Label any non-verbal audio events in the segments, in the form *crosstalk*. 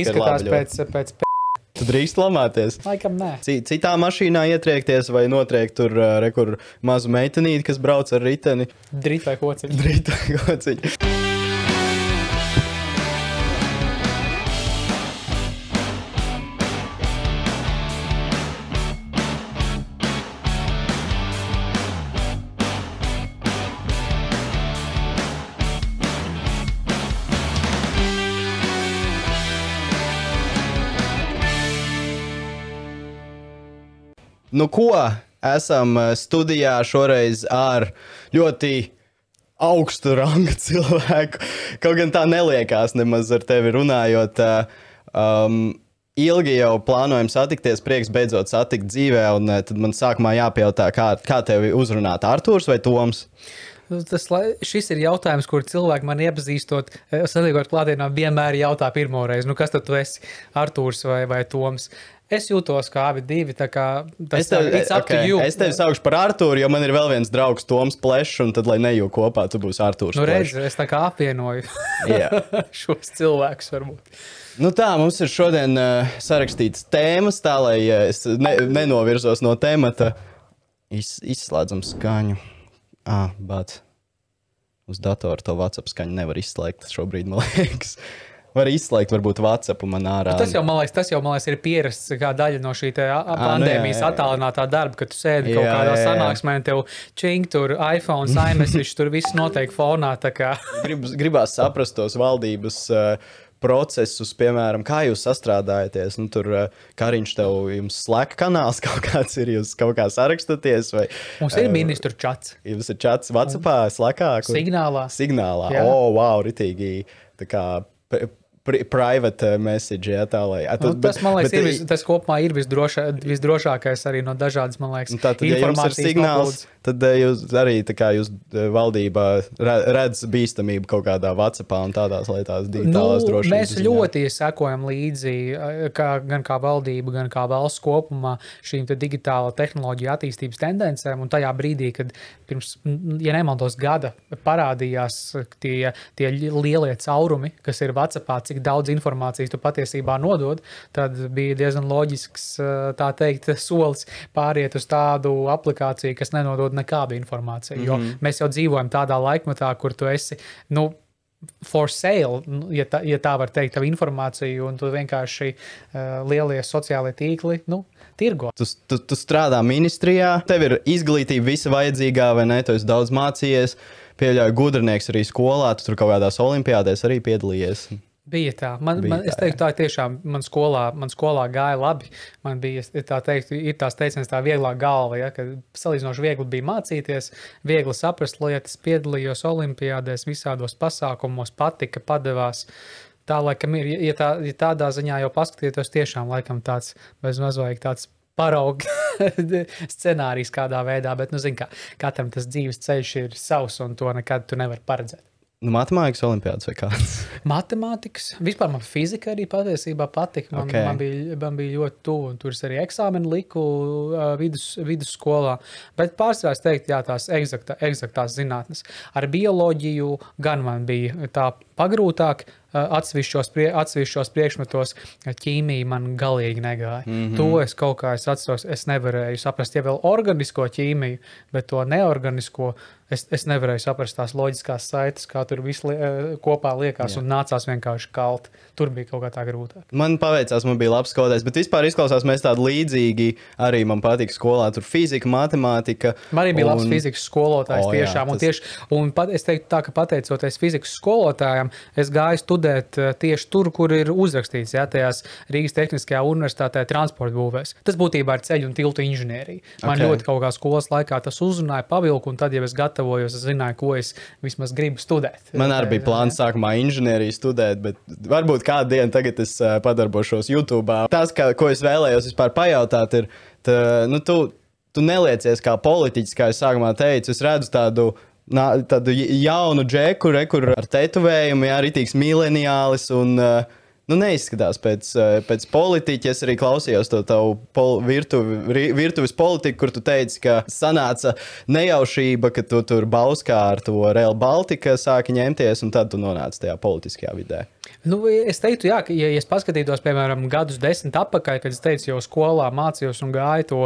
Izskatās labi pēc, pēc p... Tu drīkst lamāties. Laikam nē. Ci- Citā mašīnā ietriekties vai notriekt tur, uh, re, kur mazu meitenīti, kas brauc ar riteni. Drīt vai kociņš. Drītā kociņa. Nu, ko esam uh, studijā šoreiz ar ļoti augstu *laughs* rangu cilvēku. Kaut gan tā neliekās nemaz ar tevi runājot. uh, Um, ilgi jau plānojam satikties, prieks beidzot satikt dzīvē, un uh, tad man sākumā jāpajautā, kā, kā tevi uzrunāt Artūrs vai Toms? Tas, lai- šis ir jautājums, kur cilvēki man iepazīstot, eh, saliekot klātienā, vienmēr jautā pirmo reizi, nu kas tad tu esi, Artūrs vai, vai Toms? Es jūtos kā abi divi, tā kā tas Es tevi, it's up to okay, you. es tevi saukšu par Artūru, jo man ir vēl viens draugs, Toms Plešs, un tad, lai nejūtu kopā, tu būsi Artūrs. Nu, redz, es tā kā apvienoju *laughs* šos cilvēkus varbūt. Nu tā, mums ir šodien uh, sarakstīts tēmas, tā lai uh, es ne, nenovirzos no temata. Iz, izslēdzam skaņu. Ah, bet uz datora to WhatsApp skaņu nevar izslēgt šobrīd, man liekas. Var izslēgt, varbūt WhatsApp man ārā. Tas jau, man liekas, tas jau, man liekas, ir pierasts kā daļa no šī te a- a- nu pandēmijas jā. attālinātā darba, kad tu sēdi kaut Jā, kādā jā, jā. sanāksmē, un tev čink tur iPhone, iMessage, tur viss notiek fonā. *laughs* Grib, gribās saprast tos valdības uh, procesus, piemēram, kā jūs sastrādājaties. Nu, tur uh, Kariņš tev jums slēdz kanāls *laughs* kaut kāds ir, jūs kaut kā sarakstaties, vai Mums ir ministru čats, jums ir čats WhatsAppā, slēgā. signālā. signālā. Jā. O, oh, wow, ritīgi. Tā kā pri- pri- private message, jā, tā lai. A, Nu, tad- tas, man liekas, bet- ir bet- tas kopumā ir visdrošā, visdrošākais arī no dažādas, man liekas, Nu, Tātad, ja jums ir signāls, tad eh, jūs arī tā kā jūs eh, valdībā re- redz bīstamību kaut kādā WhatsAppā un tādās lietās, digitālās Nu, drošības. mēs ziņā. ļoti sekojam līdzi eh, kā, gan kā valdība, gan kā valsts kopumā šīm te digitālo tehnoloģiju attīstības tendencēm. Un tajā brīdī, kad pirms, ja nemaldos, gada parādījās tie, tie lielie caurumi, kas ir WhatsAppā, cik daudz informācijas tu patiesībā nodod, tad bija diezgan loģisks tā teikt solis pāriet uz tādu aplikāciju, kas nenodod nekādu informāciju. Jo Mhm. mēs jau dzīvojam tādā laikmetā, kur tu esi. Nu, for sale, nu, ja tā, ja tā var teikt, tavu informāciju, un tu vienkārši uh, lielie sociālie tīkli nu, tirgo. Tu, tu, tu strādā ministrijā, tev ir izglītība visa vajadzīgā, vai ne? Tu esi daudz mācījies, pieļauju gudrinieks arī skolā, tu tur kaut kādās olimpiādēs arī piedalījies. Bija tā. Man, Bija man, es tā, teiktu, tā tiešām man skolā, man skolā gāja labi. Man bija tā teikt, ir tās teiciens, tā vieglā galva, ja, ka salīdzinoši viegli bija mācīties, viegli saprast lietas, piedalījos olimpiādēs, visādos pasākumos, patika, padevās. Tā laikam ir, ja, tā, ja tādā ziņā jau paskatieties, tiešām laikam tāds bez mazvajag tāds paraugs *laughs* scenārijs kādā veidā, bet, nu, zin, kā, katram tas dzīves ceļš ir savs, un to nekad tu nevari paredzēt. Nu, matemātikas olimpiāds vai kāds? *laughs* Matemātikas, vispār man fizika arī patiesībā patika. Man, Ok. okay. man, bija, man bija ļoti tuvu. un Tur es arī eksāmenu liku uh, vidus, vidusskolā. Bet pārsvarā es teiktu, jā, tās eksaktā, eksaktās zinātnes. Ar bioloģiju gan man bija tā pagrūtāk. uh, Atsevišķos, prie, atsevišķos priekšmetos ķīmija man galīgi negāja. Mm -hmm. To es kaut kā es atceros, es nevarēju saprast. Ja vēl organisko ķīmiju, bet to neorganisko, es, es nevarēju saprast tās loģiskās saites, kā tur viss li, kopā liekas, Jā. un nācās vienkārši kalt. Tur bija kaut kā tā grūtāk. Man paveicās, man bija labs skolotājs, bet vispār izklausās, mēs tādi līdzīgi. Arī man patīk skolā, tur fizika, matemātika. Man arī bija labs un- fizikas skolotājs. Oh, jā, tiešām, un tas- tieši, un pat, es teiktu, tā, ka pateicoties fizikas skolotājiem, es gāju studēt eh, tieši tur, kur ir uzrakstīts, ja tajās Rīgas Tehniskajā universitātē transporta būvēs. Tas būtībā ir ceļu un tiltu inženierija. Man Ok. okay. ļoti kaut kā skolas laikā tas uzrunāja, pavilku, un tad, ja es gatavojos, es zināju, ko es vismaz gribu studēt. Man arī bija plāns sākumā inženieriju studēt, bet varbūt kādu dienu tagad es uh, padarbošos YouTube. Tas, ka, ko es vēlējos vispār pajautāt, ir, tā, nu, tu, tu neliecies kā politiķis, kā es sākumā teicu. Es redzu tādu. Nā, tādu jaunu džeku, re, kur ar tetovējumu, jā, rītīgs mileniālis. Un, uh, nu, neizskatās pēc, uh, pēc politiķa. Es arī klausījos to tavu pol, virtuvi, virtuves politiku, kur tu teici, ka sanāca nejaušība, ka tu tur Bauskā ar to Real Baltica sāki ņemties, un tad tu nonāci tajā politiskajā vidē. Nu, es teiktu, jā, ka, ja es paskatītos, piemēram, gadus desmit atpakaļ, kad es teicu, jau skolā mācījos un gāju to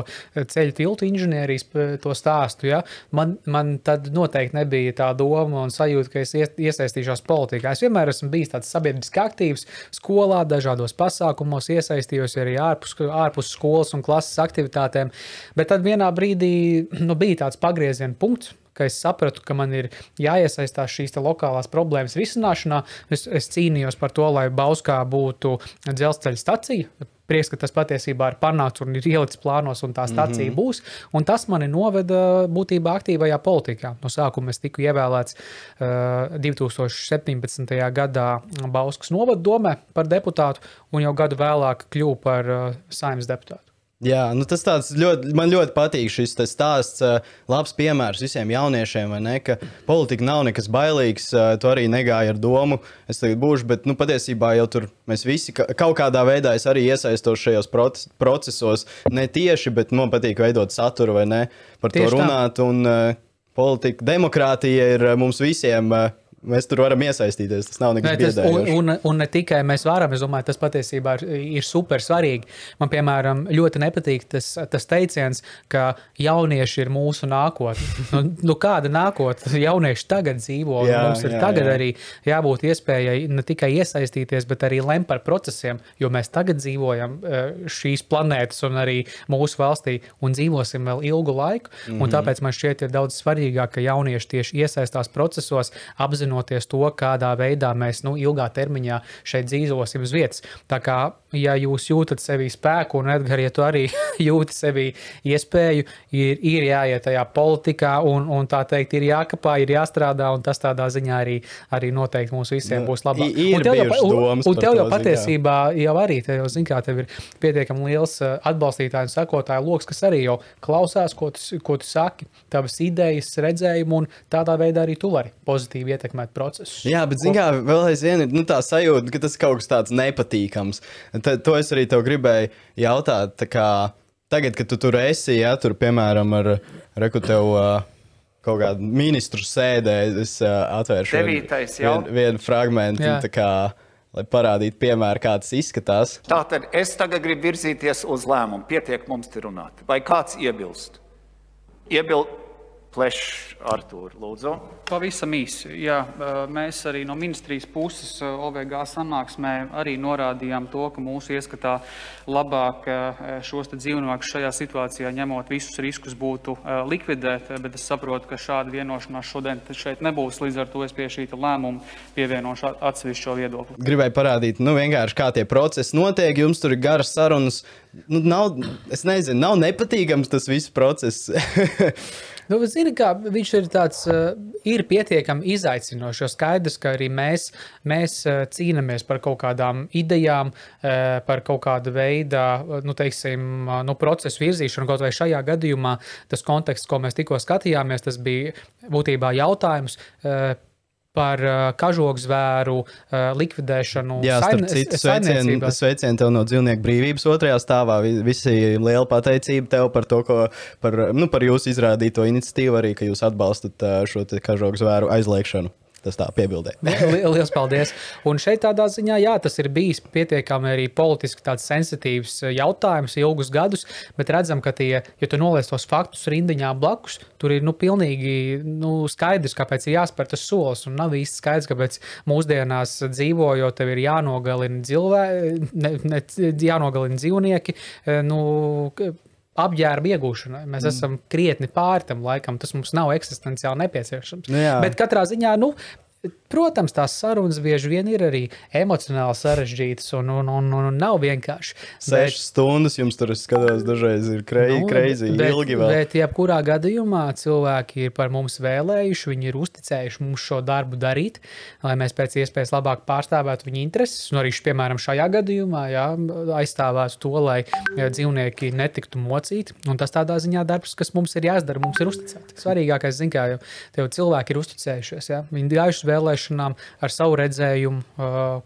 ceļu tiltu inženierijas to stāstu, ja, man, man tad noteikti nebija tā doma un sajūta, ka es iesaistīšos politikā. Es vienmēr esmu bijis tāds sabiedriski aktīvs skolā, dažādos pasākumos, iesaistījos arī ārpus, ārpus skolas un klases aktivitātēm, bet tad vienā brīdī nu, bija tāds pagrieziena punkts ka es sapratu, ka man ir jāiesaistās šīs lokālās problēmas risināšanā. Es, es cīnījos par to, lai Bauskā būtu dzelzceļa stacija. Prieks, ka tas patiesībā ir panākts un ir ielikts plānos, un tā stācija mm -hmm. būs. Un tas mani noveda būtībā aktīvajā politikā. No sākuma es tiku ievēlēts uh, 2017. gadā Bauskas novada domē par deputātu, un jau gadu vēlāk kļuvu par uh, saimnes deputātu. Jā, nu tas ļoti, man ļoti patīk šis stāsts. Labs piemērs visiem jauniešiem, ne, ka politika nav nekas bailīgs. Tu arī negāji ar domu, es tagad būšu, bet nu, patiesībā jau tur mēs visi kaut kādā veidā arī iesaistos šajos procesos. Ne tieši, bet man patīk veidot saturu vai ne par tieši to runāt. Tā. Un, politika, demokrātija ir mums visiem Mēs tur varam iesaistīties. Tas nav nekas tāds. Un, un, un ne tikai mēs varam, es domāju, tas patiesībā ir, ir super svarīgi. Man, piemēram, ļoti nepatīk tas, tas teiciens, ka jaunieši ir mūsu nākotne. Nu, nu, kāda nākotne? Jaunieši tagad dzīvo. Jā, mums ir jā, tagad jā. arī jābūt iespējai ne tikai iesaistīties, bet arī lemt par procesiem, jo mēs tagad dzīvojam eh, šīs planētas un arī mūsu valstī un dzīvosim vēl ilgu laiku. Mm -hmm. Tāpēc man šķiet, ir daudz svarīgāk, ka jaunieši tieši iesaistās procesos, apzinoties apzinoties to, kādā veidā mēs nu, ilgā termiņā šeit dzīvosim uz vietas. Tā kā, ja jūs jūtat sevī spēku, un Edgars, ja tu arī *laughs* jūti sevī iespēju, ir, ir jāiet tajā politikā, un, un tā teikt, ir jākapā, ir jāstrādā, un tas tādā ziņā arī, arī noteikti mums visiem nu, būs labāk. Ir un tev jau, un, un tev jau patiesībā jau arī, tev jau, zin kā, tev ir pietiekami liels uh, atbalstītāju un sekotāju lokus, kas arī jau klausās, ko tu, ko tu saki, tavas idejas, redzējumu, un tādā veidā arī tu vari pozitīvi ietekmēt ietekmēt procesu. Jā, bet zināmā mērā vēl aizvien ir nu, tā sajūta, ka tas kaut kas tāds nepatīkams. To es arī tev gribēju jautāt. Kā, tagad, kad tu tur esi, ja tur piemēram ar rekutevu. Uh, Kaut kāda ministru sēdē, es uh, atvēršu vienu vien fragment, kā, lai parādītu, piemēram, kā tas izskatās. Tātad es tagad gribu virzīties uz lēmumu. Pietiek mums te runāt. Vai kāds iebilst? Iebilst Plešs, Artur, lūdzu. Pavisam īsi. Jā, mēs arī no ministrijas puses OVG sanāksmē arī norādījām to, ka mūsu ieskatā labāk šos dzīvniekus šajā situācijā ņemot visus riskus būtu likvidēt, bet es saprotu, ka šāda vienošanās šodien šeit nebūs. Līdz ar to es pie šī lēmuma pievienošu atsevišķo viedokli. Gribēju parādīt, nu vienkārši kā tie procesi notiek. Jums tur ir garas sarunas. Nu, nav, es nezinu, nav nepatīkams tas viss process. *laughs* Nu, zini, kā, viņš ir tāds, uh, ir pietiekami izaicinošs. Jo skaidrs, ka arī mēs, mēs uh, cīnāmies par kaut kādām idejām, uh, par kaut kādu veidu, nu, teiksim, nu, procesu virzīšanu. Kaut vai šajā gadījumā tas konteksts, ko mēs tikko skatījāmies, tas bija būtībā jautājums par uh, kažokzvēru uh, likvidēšanu. Jā, starp citu, sveicienu sveicien tev no dzīvnieku brīvības otrajā stāvā. Visi liela pateicība tev par to, ko, par, nu, par jūsu izrādīto iniciatīvu, arī, ka jūs atbalstat uh, šo kažokzvēru aizliekšanu. Tas tā piebildē. *laughs* Lielas paldies. Un šeit tādā ziņā, jā, tas ir bijis pietiekami arī politiski tāds sensitīvs eh, jautājums ilgus gadus, bet redzam, ka tie, ja tu noliec tos faktus rindiņā blakus, tur ir nu, pilnīgi nu, skaidrs, kāpēc ir jāspēr tas solis. Un nav īsti skaidrs, kāpēc mūsdienās dzīvojot, tev ir jānogalina, dzīvē, ne, ne, jānogalina dzīvnieki. Eh, nu, apģērba iegūšanai. Mēs mm. esam krietni pāri tam laikam, tas mums nav eksistenciāli nepieciešams. Nu, jā. Bet katrā ziņā, nu, Protams, tās sarunas bieži vien ir arī emocionāli sarežģītas un, un, un, un nav vienkārši. Sešas bet, stundas jums tur skatās, dažreiz ir krei, nu, kreizi, ilgi vēl. Bet, jebkurā gadījumā cilvēki ir par mums vēlējuši, viņi ir uzticējuši mums šo darbu darīt, lai mēs pēc iespējas labāk pārstāvētu viņu intereses. Un arī, piemēram, šajā gadījumā jā, aizstāvētu to, lai dzīvnieki netiktu mocīti. Un tas tādā ziņā darbs, kas mums ir jāizdara, mums ir uzticēts. Svarīgākais, zin, kā jau tev cilvēki ir uzticējušies. Jā. Viņi gājuši vēlēšanām ar savu redzējumu,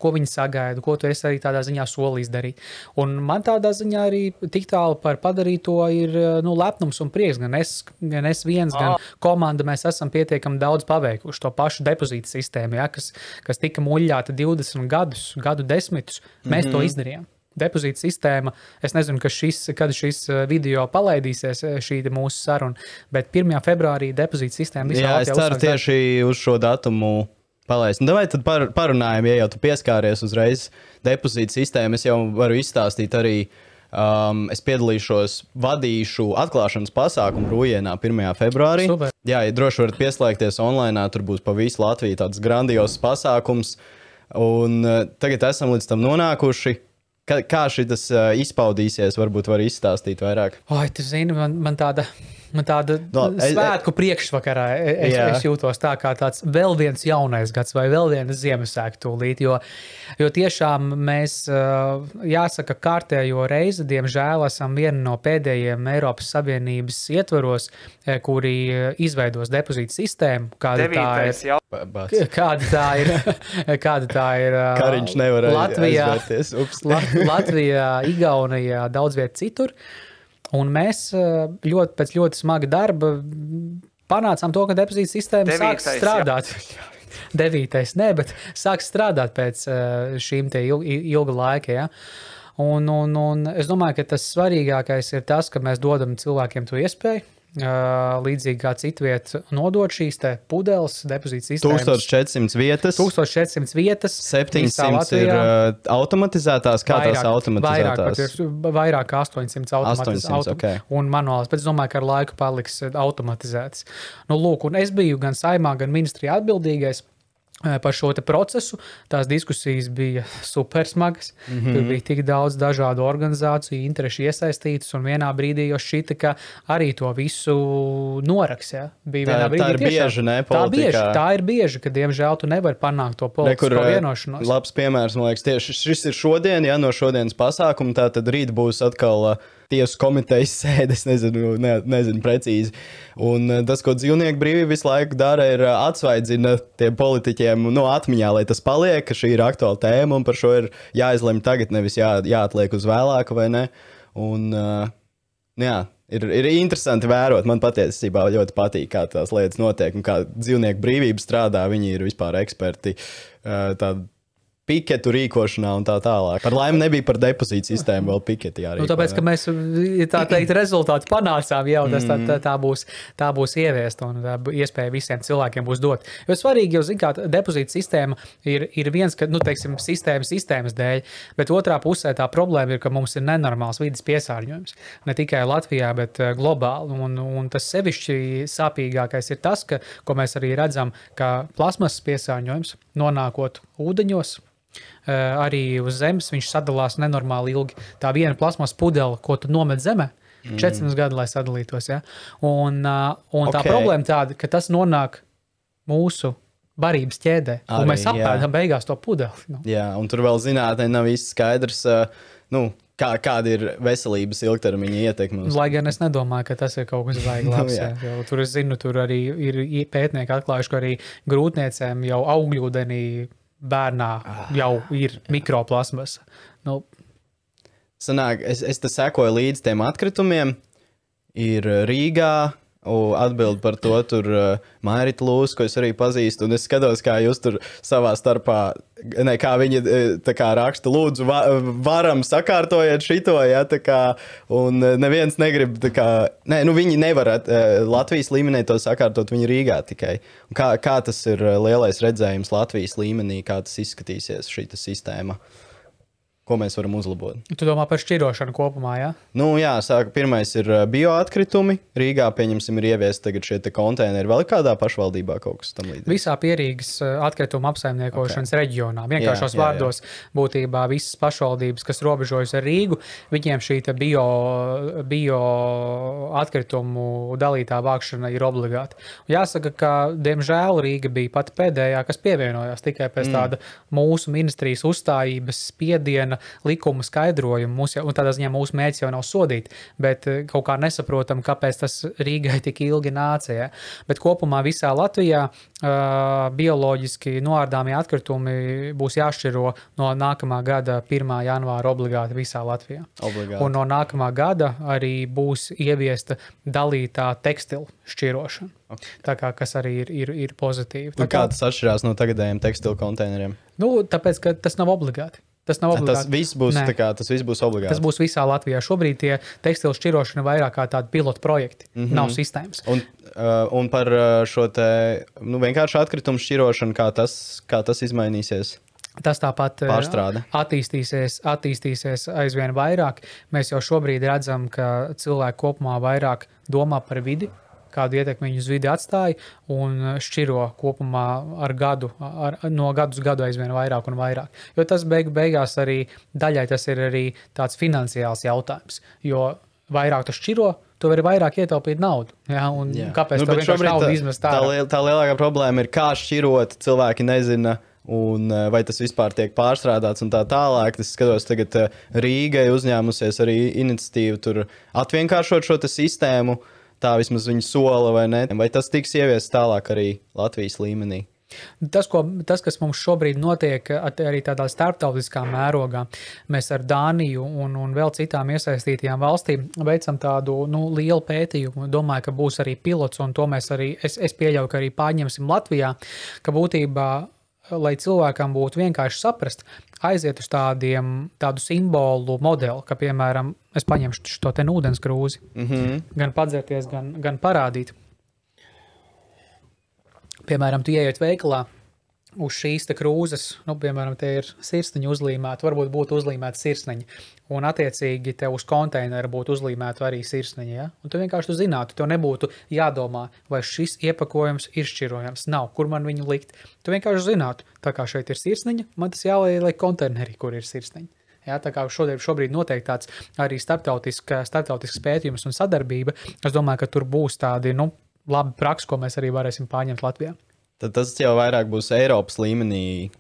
ko viņi sagaida, ko tu esi arī tādā ziņā solījis darīt. Un man tādā ziņā arī tik tālu par padarīto ir nu, lepnums un prieks. Gan es, gan es viens, gan komanda mēs esam pietiekami daudz paveikuši to pašu depozītu sistēmu, ja, kas, kas tika muļķāta 20 gadus, gadu desmitus. Mēs mm -hmm. to izdarījām depozīta sistēma. Es nezinu, šis, kad šis uh, video palaidīsies, uh, šī mūsu saruna, bet 1. februārī depozīta sistēma visā Jā, es ceru tieši uz šo datumu palaist. Nu, vai tad par, parunājam, ja jau tu pieskāries uzreiz depozīta sistēmu, es jau varu izstāstīt arī. Um, es piedalīšos, vadīšu atklāšanas pasākumu Rūjienā 1. februārī. Super. Jā, ja droši varat pieslēgties online, tur būs pa visu Latviju tāds grandios pasākums. Un uh, tagad esam līdz tam nonākuši. Kā, kā šis izpaudīsies, varbūt var izstāstīt vairāk. Oi, tu zini, man, man tāda. Man tāda no, es, svētku priekšvakarā es, jā. es jūtos tā kā tāds vēl viens jaunais gads vai vēl viena Ziemassvētku tūlīt. Jo, jo tiešām mēs, jāsaka, kārtējo reizi, diemžēl, esam viena no pēdējiem Eiropas Savienības ietvaros, kuri izveidos depozītu sistēmu. Kāda tā ir? Kāda tā ir? *laughs* kāda tā ir Kariņš nevar Latvijā, *laughs* Latvijā, Igaunijā, daudz viet citur. Un mēs ļoti, pēc ļoti smaga darba panācām to, ka depozīta sistēma Devītais, sāks strādāt. Jā. *laughs* Devītais, nē, bet sāks strādāt pēc šīm ilga laika. Ja? Un, un, un es domāju, ka tas svarīgākais ir tas, ka mēs dodam cilvēkiem to iespēju līdzīgi kā citvietā, nodot šīs pudeles, depozīta sistēmas. 1400 vietas. 1400 vietas. 700 ir uh, automatizētās, kā vairāk, tās automatizētās. Vairāk, vairāk kā 800 automatizētas. 800, okay. Un manuāls, bet es domāju, ka ar laiku paliks automatizētas. Nu, lūk, un es biju gan saimā, gan ministrijā atbildīgais par šo procesu. Tās diskusijas bija super smagas. Mm -hmm. Tur bija tik daudz dažādu organizāciju, interešu iesaistītas, un vienā brīdī jau šķita, ka arī to visu noraks. Ja? Bija tā, brīdī, tā ir tiešām, bieži, ne? Tā, bieži, tā ir bieži, ka diemžēl tu nevari panākt to politisko Nekur, vienošanos. Labs piemērs, man liekas, tieši šis ir šodien, ja no šodienas pasākuma, tā tad rīt būs atkal. Uh, tiesu komitejas *laughs* sēde, es nezinu, ne, nezinu precīzi. Un eh, tas, ko dzīvnieku brīvība visu laiku dara, ir eh, atsvaidzina tiem politiķiem no nu, atmiņā, lai tas paliek, ka šī ir aktuāla tēma un par šo ir jāizlemj tagad, nevis jā, jāatliek uz vēlāku vai ne. Un, uh, jā, ir, ir interesanti vērot. Man patiesībā ļoti patīk, kā tās lietas notiek un kā dzīvnieku brīvība strādā. Viņi ir vispār eksperti. Tādi piketu rīkošanā un tā tālāk. Par laimi nebija par depozītu sistēmu vēl piketi jārīko. Nu, tāpēc, ka mēs tā teikt rezultātu panācām jau, tas tā, tā, tā, būs, tā būs ieviest un tā iespēja visiem cilvēkiem būs dot. Jo svarīgi jau zina, ka depozīta sistēma ir, ir viens, ka, nu, teiksim, sistēma sistēmas dēļ, bet otrā pusē tā problēma ir, ka mums ir nenormāls vidas piesārņojums. Ne tikai Latvijā, bet globāli. Un, un tas sevišķi sāpīgākais ir tas, ka, ko mēs arī redzam, ka plasmasas piesārņojums nonākot ūdeņos, arī uz zemes viņš sadalās nenormāli ilgi. Tā viena plasmas pudele, ko tu nomet zemē, mm. 400 gadu, lai sadalītos. Ja? Un, uh, un okay. tā problēma tāda, ka tas nonāk mūsu barības ķēdē, Arī, un mēs apēdam beigās to pudeli. Nu. Jā, un tur vēl zinātnē nav īsti skaidrs. Uh, nu, Kā, kāda ir veselības ilgtermiņa ietekme? Lai gan es nedomāju, ka tas ir kaut kas vajag *laughs* labs. jā. Jā, tur es zinu, tur arī ir pētnieki atklājuši, ka arī grūtniecēm jau augļūdenī bērnā ah, jau ir mikroplasmas. Nu, Sanāk, es, es sekoju līdzi tiem atkritumiem. Ir Rīgā, Atbildi par to tur uh, Mairita Lūska, ko es arī pazīstu. Un es skatos, kā jūs tur savā starpā, ne, kā viņi kā raksta, lūdzu, va, varam sakārtojiet šito, ja, kā, un neviens negrib, kā, ne, nu viņi nevar uh, Latvijas līmenī to sakārtot, viņi Rīgā tikai. Un kā, kā tas ir lielais redzējums Latvijas līmenī, kā tas izskatīsies šī sistēma? Uh, ko mēs varam uzlabot. Tu domā par šķirošanu kopumā, jā? Ja? Nu, jā, sāk, pirmais ir bioatkritumi. Rīgā, pieņemsim, ir ieviesti tagad šie konteineri. Vēl kādā pašvaldībā kaut kas tam līdzīgs? Visā pierīgas atkrituma apsaimniekošanas okay. reģionā. Vienkāršos jā, jā, vārdos jā. būtībā visas pašvaldības, kas robežojas ar Rīgu, viņiem šī bio, bio atkritumu dalītā vākšana ir obligāta. Jāsaka, ka, diemžēl, Rīga bija pati pēdējā, kas pievienojās tikai pēc mm. tāda mūsu ministrijas uzstājības spiediena likuma skaidrojumu. Mūs jau, un tādā ziņā mūsu mērķis jau nav sodīt, bet eh, kaut kā nesaprotam, kāpēc tas Rīgai tik ilgi nāca. Ja? Bet kopumā visā Latvijā uh, bioloģiski noārdāmie atkritumi būs jāšķiro no nākamā gada 1. janvāra obligāti visā Latvijā. Obligāti. Un no nākamā gada arī būs ieviesta dalītā tekstilu šķirošana. Okay. Tā kā, kas arī ir, ir, ir pozitīvi. Un kā tas atšķirās no tagadējiem tekstilu konteineriem? Nu, tāpēc, ka tas nav obligāti. Tas nav obligāti. Tas viss būs, kā, tas viss būs obligāti. Tas būs visā Latvijā. Šobrīd tie tekstilu šķirošana ir vairāk kā tādi pilotu projekti. Mm -hmm. Nav sistēmas. Un, uh, un par uh, šo te nu, vienkārši atkritumu šķirošanu, kā tas, kā tas izmainīsies. Tas tāpat eh, Pārstrāde. attīstīsies, attīstīsies aizvien vairāk. Mēs jau šobrīd redzam, ka cilvēki kopumā vairāk domā par vidi, kādu ietekmi viņi uz vidi atstāja, un šķiro kopumā ar gadu, ar, no gadu uz gadu aizvien vairāk un vairāk. Jo tas beig, beigās arī daļai tas ir arī tāds finansiāls jautājums. Jo vairāk tu šķiro, tu vari vairāk ietaupīt naudu. Ja? Un Jā. kāpēc Nu, tu vienkārši naudu tā, izmest tā, ārā? liel, tā lielākā problēma ir, kā šķirot, cilvēki nezina. Un, uh, vai tas vispār tiek pārstrādāts un tā tālāk. Es skatos, tagad uh, Rīgai uzņēmusies arī iniciatīvu tur atvienkāršot šo sistēmu. Tā vismaz viņi sola vai ne. Vai tas tiks ieviests tālāk arī Latvijas līmenī? Tas, ko, tas, kas mums šobrīd notiek, arī tādā starptautiskā mērogā, mēs ar Dāniju un, un vēl citām iesaistītajām valstīm veicam tādu nu, lielu pētījumu. Domāju, ka būs arī pilots, un to mēs arī, es, es pieļauju, ka arī pārņemsim Latvijā, ka būtībā, lai cilvēkam būtu vienkārši saprast, aiziet uz tādiem, tādu simbolu modeli, ka, piemēram, es paņemšu šo te ūdens krūzi, mm -hmm. gan padzerties, gan, gan parādīt. Piemēram, tu ienāc veikalā uz šīs krūzes, nu, piemēram, te ir sirsniņa uzlīmēta, varbūt būtu uzlīmēta sirsniņa. Un, attiecīgi, te uz konteineru būtu uzlīmēta arī sirsniņa. Ja? Un tu vienkārši tu zinātu, tev nebūtu jādomā, vai šis iepakojums ir šķirojams. Nav, kur man viņu likt. Tu vienkārši zinātu, tā kā šeit ir sirsniņa, man tas jāliek konteinerī, kur ir sirsniņa. Ja, tā kā šodien, šobrīd notiek tāds arī starptautisks, starptautisks pētījums un sadarbība, es domāju, ka tur būs tādi nu, labi praksi, ko mēs arī varēsim pārņemt Latvijā. Tad tas jau vairāk būs Eiropas līmenī.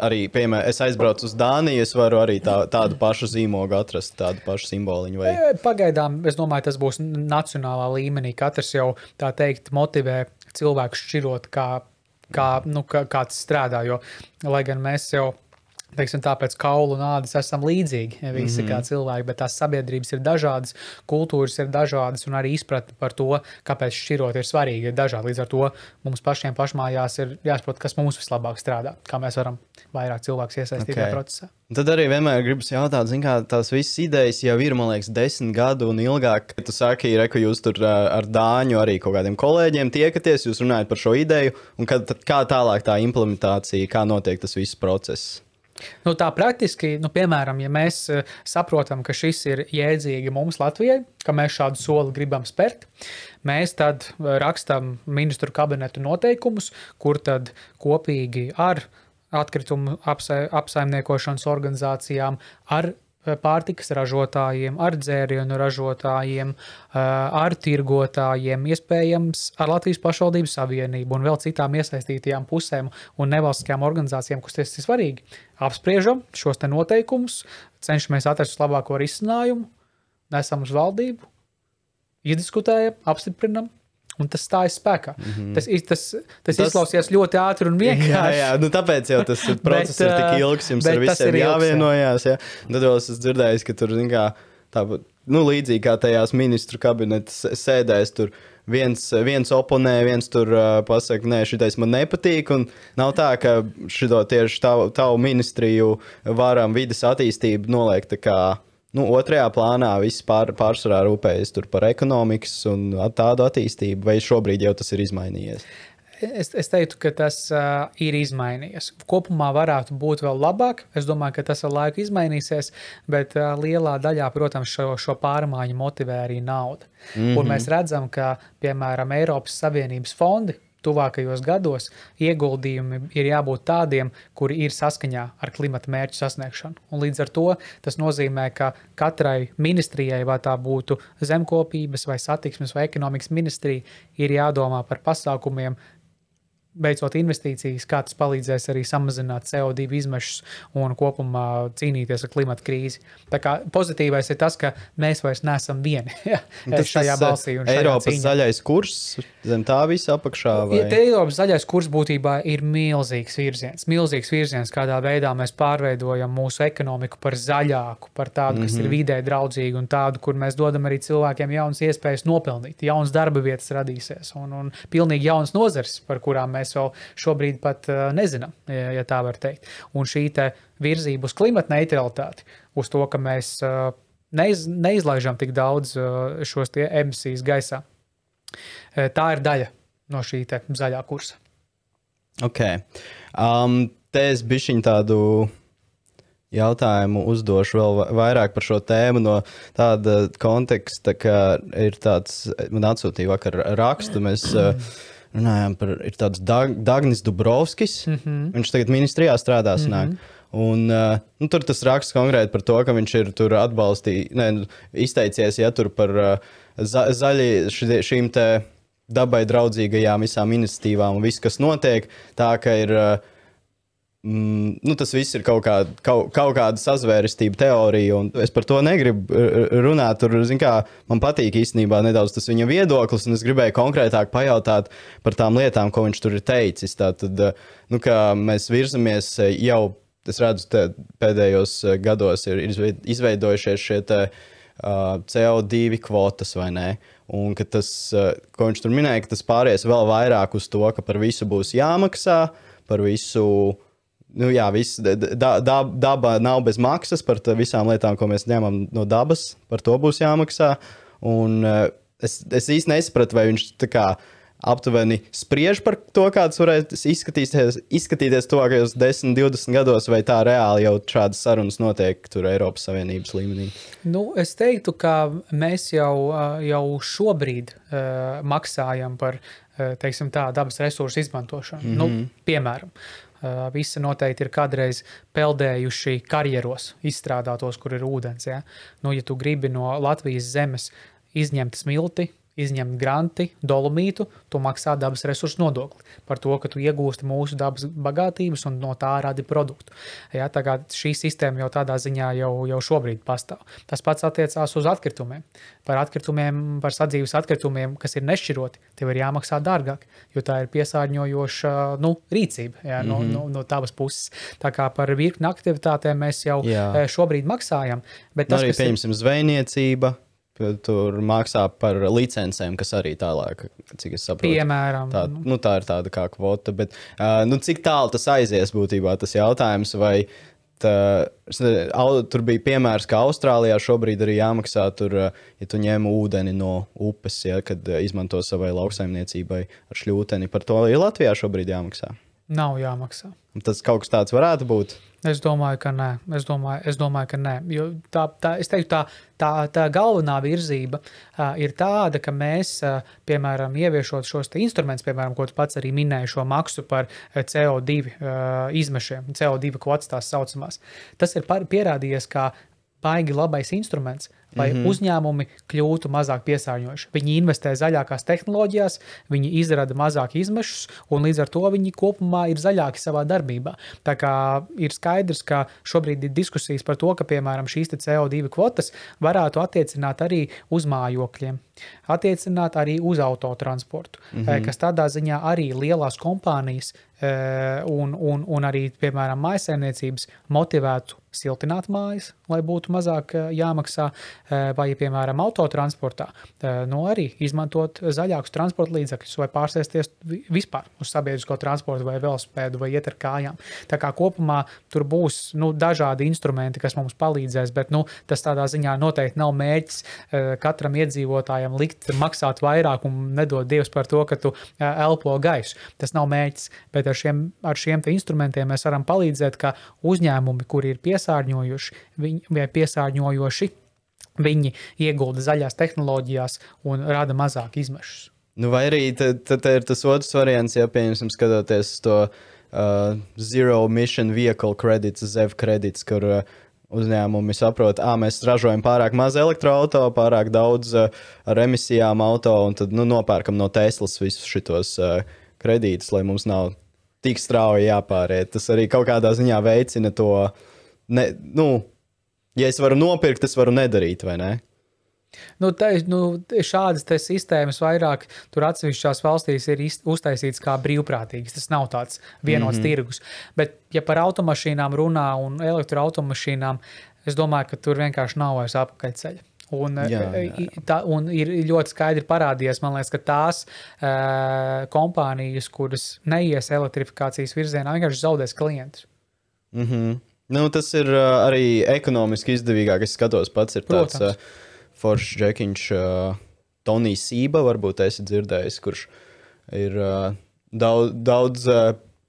Arī, piemēram, es aizbraucu uz Dāniju, es varu arī tā, tādu pašu zīmogu atrast, tādu pašu simboliņu. Vai... Pagaidām, es domāju, tas būs nacionālā līmenī. Katrs jau tā teikt, motivē cilvēku šķirot, kā, kā, nu, kā, kā tas strādā. Jo, lai gan mēs jau. Teiksim, tāpēc kaulu un ādas esam līdzīgi visi mm -hmm. kā cilvēki, bet tās sabiedrības ir dažādas, kultūras ir dažādas, un arī izpratne par to, kāpēc šķirot ir svarīgi, ir dažādi. Līdz ar to mums pašiem pašmājās ir jāsaprot, kas mums vislabāk strādā, kā mēs varam vairāk cilvēku iesaistīt okay. Ok. procesā. Tad arī vienmēr gribas jautāt, kā tās visas idejas jau ir, man liekas, desmit gadu un ilgāk. Tu saki, re, ka jūs tur ar Dāņu arī kaut kādiem kolēģiem tiekaties, jūs runājat par šo ideju, un kad, kā tālāk tā implementācija, kā notiek tas viss process. Nu, tā praktiski, nu, piemēram, ja mēs eh, saprotam, ka šis ir jēdzīgi mums Latvijai, ka mēs šādu soli gribam spērt, mēs tad eh, rakstām ministru kabinetu noteikumus, kur tad kopīgi ar atkritumu apsa- apsaimniekošanas organizācijām, ar pārtikas ražotājiem, ar dzērienu ražotājiem, eh, ar tirgotājiem, iespējams ar Latvijas pašvaldību savienību un vēl citām iesaistītajām pusēm un nevalstiskajām organizācijām, kas tas ir svarīgi. Apspriežam šos te noteikumus, cenšamies atrast labāko risinājumu, nesam uz valdību, izdiskutējam, apstiprinam. Un tas stājas spēkā. Mm -hmm. Tas, tas, tas, Tas- izklausās ļoti ātri un vienkārši. Jā, jā, nu tāpēc jau tas *laughs* process Bet, ir tik ā, ilgs, jums ar visiem ir jāvienojās. Jā. Tad vēl es esmu dzirdējis, ka tur, kā, tāpat, nu, līdzīgi kā tajās ministru kabinetas sēdēs, tur viens, viens oponē, viens tur uh, pasakā, nē, šitais man nepatīk. Un nav tā, ka šito tieši tavu, tavu ministriju varam vidas attīstību noliekt tā kā. Nu, otrajā plānā viss pār, pārsvarā rūpējas tur par ekonomikas un tādu attīstību, vai šobrīd jau tas ir izmainījies? Es, es teiktu, ka tas uh, ir izmainījies. Kopumā varētu būt vēl labāk. Es domāju, ka tas ar laiku izmainīsies, bet uh, lielā daļā, protams, šo, šo pārmaiņu motivē arī nauda. Mm -hmm. Un mēs redzam, ka, piemēram, Eiropas Savienības fondi tuvākajos gados ieguldījumi ir jābūt tādiem, kuri ir saskaņā ar klimata mērķu sasniegšanu. Un līdz ar to tas nozīmē, ka katrai ministrijai, vai tā būtu zemkopības, vai satiksmes, vai ekonomikas ministrija, ir jādomā par pasākumiem, veicot investīcijas, kā tas palīdzēs arī samazināt CO2 izmešus un kopumā cīnīties ar klimatu krīzi. Tā kā pozitīvais ir tas, ka mēs vairs neesam vieni ja, Tas tas, balsī. un šajā Eiropas cīņā. zaļais kurs zem tā visa apakšā. Vai? Ja Eiropas zaļais kurs būtībā ir milzīgs virziens. Milzīgs virziens, kādā veidā mēs pārveidojam mūsu ekonomiku par zaļāku, par tādu, kas mm -hmm. ir vidē draudzīgu un tādu, kur mēs dodam arī cilvēkiem jaunas iespējas nopelnīt, jaunas darba vietas radīsies un, un pilnīgi jaunas nozares, par kurām mēs vēl šobrīd pat uh, nezinām, ja, ja tā var teikt. Un šī te virzība uz klimata neutralitāti, uz to, ka mēs uh, neiz, neizlaižam tik daudz uh, šos emisijas gaisā. Eh, Tā ir daļa no šī zaļā kursa. Okay. Um, te es bišķiņu tādu jautājumu uzdošu vēl va- vairāk par šo tēmu no tāda konteksta, ka ir tāds, man atsūtīja vakar rakstu, mēs uh, runājām par, ir tāds Dag, Dagnis Dubrovskis, mm -hmm. viņš tagad ministrijā strādā. Mm -hmm. Un, uh, nu, tur tas raksts konkrēti par to, ka viņš ir tur atbalstījis, izteicies ja, tur par uh, za, zaļi, ši, šīm dabai draudzīgajām visām iniciatīvām un viss, kas notiek. Tā ka ir uh, Mm, nu, tas viss ir kaut, kā, kaut, kaut kāda sazvērestība teorija, un es par to negribu r- r- runāt. Tur, kā, man patīk īstenībā nedaudz tas viņa viedoklis, un es gribēju konkrētāk pajautāt par tām lietām, ko viņš tur ir teicis. Tātad, eh, nu, kā mēs virzamies eh, jau, es redzu, te pēdējos eh, gados ir izveid- izveidojušies šie uh, CO2 kvotas, vai ne? Un tas, uh, ko viņš tur minēja, ka tas pāries vēl vairāk uz to, ka par visu būs jāmaksā, par visu. Nu, jā, viss, da, da, daba nav bez maksas par visām lietām, ko mēs ņemam no dabas. Par to būs jāmaksā. Un, uh, es, es īsti nesapratu, vai viņš tā kā aptuveni spriež par to, kāds varētu izskatīties, izskatīties tuvākajos 10, 20 gados, vai tā reāli jau šādas sarunas notiek tur Eiropas Savienības līmenī. Nu, es teiktu, ka mēs jau, jau šobrīd uh, maksājam par teiksim, tā, dabas resursu izmantošanu. Mm -hmm. nu, piemēram, uh, visi noteikti ir kādreiz peldējuši karjeros, izstrādātos, kur ir ūdens. Ja, nu, ja tu gribi no Latvijas zemes izņemt smilti, izņemt granti, dolomītu, tu maksā dabas resursu nodokli par to, ka tu iegūsti mūsu dabas bagātības un no tā radi produktu. Ja, tā kā šī sistēma jau tādā ziņā jau, jau šobrīd pastāv. Tas pats attiecās uz atkritumiem. Par atkritumiem, par sadzīves atkritumiem, kas ir nešķiroti, tev ir jāmaksā dārgāk, jo tā ir piesārņojoša nu, rīcība ja, no, mm -hmm. no, no tavas puses. Tā kā par virkni aktivitātēm mēs jau Jā. eh, šobrīd maksājam. Bet Tas tas, arī kas ir pieņemsim zvejniecība. Tur maksā par licencēm, kas arī tālāk, cik es saprotu. piemēram, Tā, nu, tā ir tāda kā kvota. Bet, uh, nu, cik tālu tas aizies būtībā tas jautājums? Vai tā, tur bija piemērs, ka Austrālijā šobrīd arī jāmaksā, tur, ja tu ņem ūdeni no upes, ja, kad izmanto savai lauksaimniecībai ar šļūteni. Par to ir Latvijā šobrīd jāmaksā. nav jāmaksā. Tas kaut kas tāds varētu būt. Es domāju, ka nē. Es domāju, es domāju ka nē. Jo tā, tā, teiktu, tā, tā, tā galvenā virzība uh, ir tāda, ka mēs, uh, piemēram, ieviešot šos instrumentus, piemēram, ko tu pats arī minēji, šo maksu par eh, CO2 uh, izmešiem, CO2 kvotas tās saucamās. Tas ir par, pierādījies kā baigi labais instruments, lai mm -hmm. uzņēmumi kļūtu mazāk piesārņojuši. Viņi investē zaļākās tehnoloģijās, viņi izrada mazāk izmešus, un līdz ar to viņi kopumā ir zaļāki savā darbībā. Tā kā ir skaidrs, ka šobrīd ir diskusijas par to, ka, piemēram, šīs te CO2 kvotas varētu attiecināt arī uz mājokļiem, attiecināt arī uz autotransportu, mm -hmm. kas tādā ziņā arī lielās kompānijas eh, un, un, un arī, piemēram, maisaimniecības motivētu siltināt mājas, lai būtu mazāk eh, jāmaksā, eh, vai, piemēram, autotransportā, eh, nu, arī izmantot zaļākus transporta līdzekļus vai pārsēsties vi- vispār uz sabiedrisko transportu vai velospēdu vai iet ar kājām. Tā kā kopumā tur būs nu, dažādi instrumenti, kas mums palīdzēs, bet nu, tas tādā ziņā noteikti nav mērķis katram iedzīvotājam likt maksāt vairāk un nedot Dievs par to, ka tu elpo gaisu. Tas nav mērķis, bet ar šiem, ar šiem instrumentiem mēs varam palīdzēt, ka uzņēmumi, kuri ir piesārņojuši viņi, vai piesārņojoši, viņi iegulda zaļās tehnoloģijās un rada mazāk izmešus. Nu, vai arī tad, ir tas otrs variants, ja pieņemsim, skatoties to uh, zero emission vehicle credits, ZEV kredits, kur uh, uzņēmumi saprot, ka mēs ražojam pārāk maz elektroautorātu, pārāk daudz uh, ar emisijām auto, un tad nu, nopērkam no Teslas visus šitos. Uh, kredītus, lai mums nav tik strauji jāpāriet. Tas arī kaut kādā ziņā veicina to, ne, nu, ja es varu nopirkt, es varu nedarīt, vai ne? Nu, te, nu, šādas te sistēmas vairāk tur atsevišķās valstīs ir uztaisītas kā brīvprātīgas. Tas nav tāds vienots mm -hmm. tirgus. Bet, ja par automašīnām runā un elektroautomašīnām, es domāju, ka tur vienkārši nav vairs apakaļceļa. Un, Jā, jā, eh, i- tā, un ir ļoti skaidri parādījies, man liekas, ka tās uh, kompānijas, kuras neies elektrifikācijas virzienā, vienkārši zaudēs klientus. Mm -hmm. Nu, tas ir uh, arī ekonomiski izdevīgāk. Es skatos, pats ir tāds Protams. uh, foršs džekiņš, uh, Tonijs Sība, varbūt esi dzirdējis, kurš ir uh, daudz, daudz uh,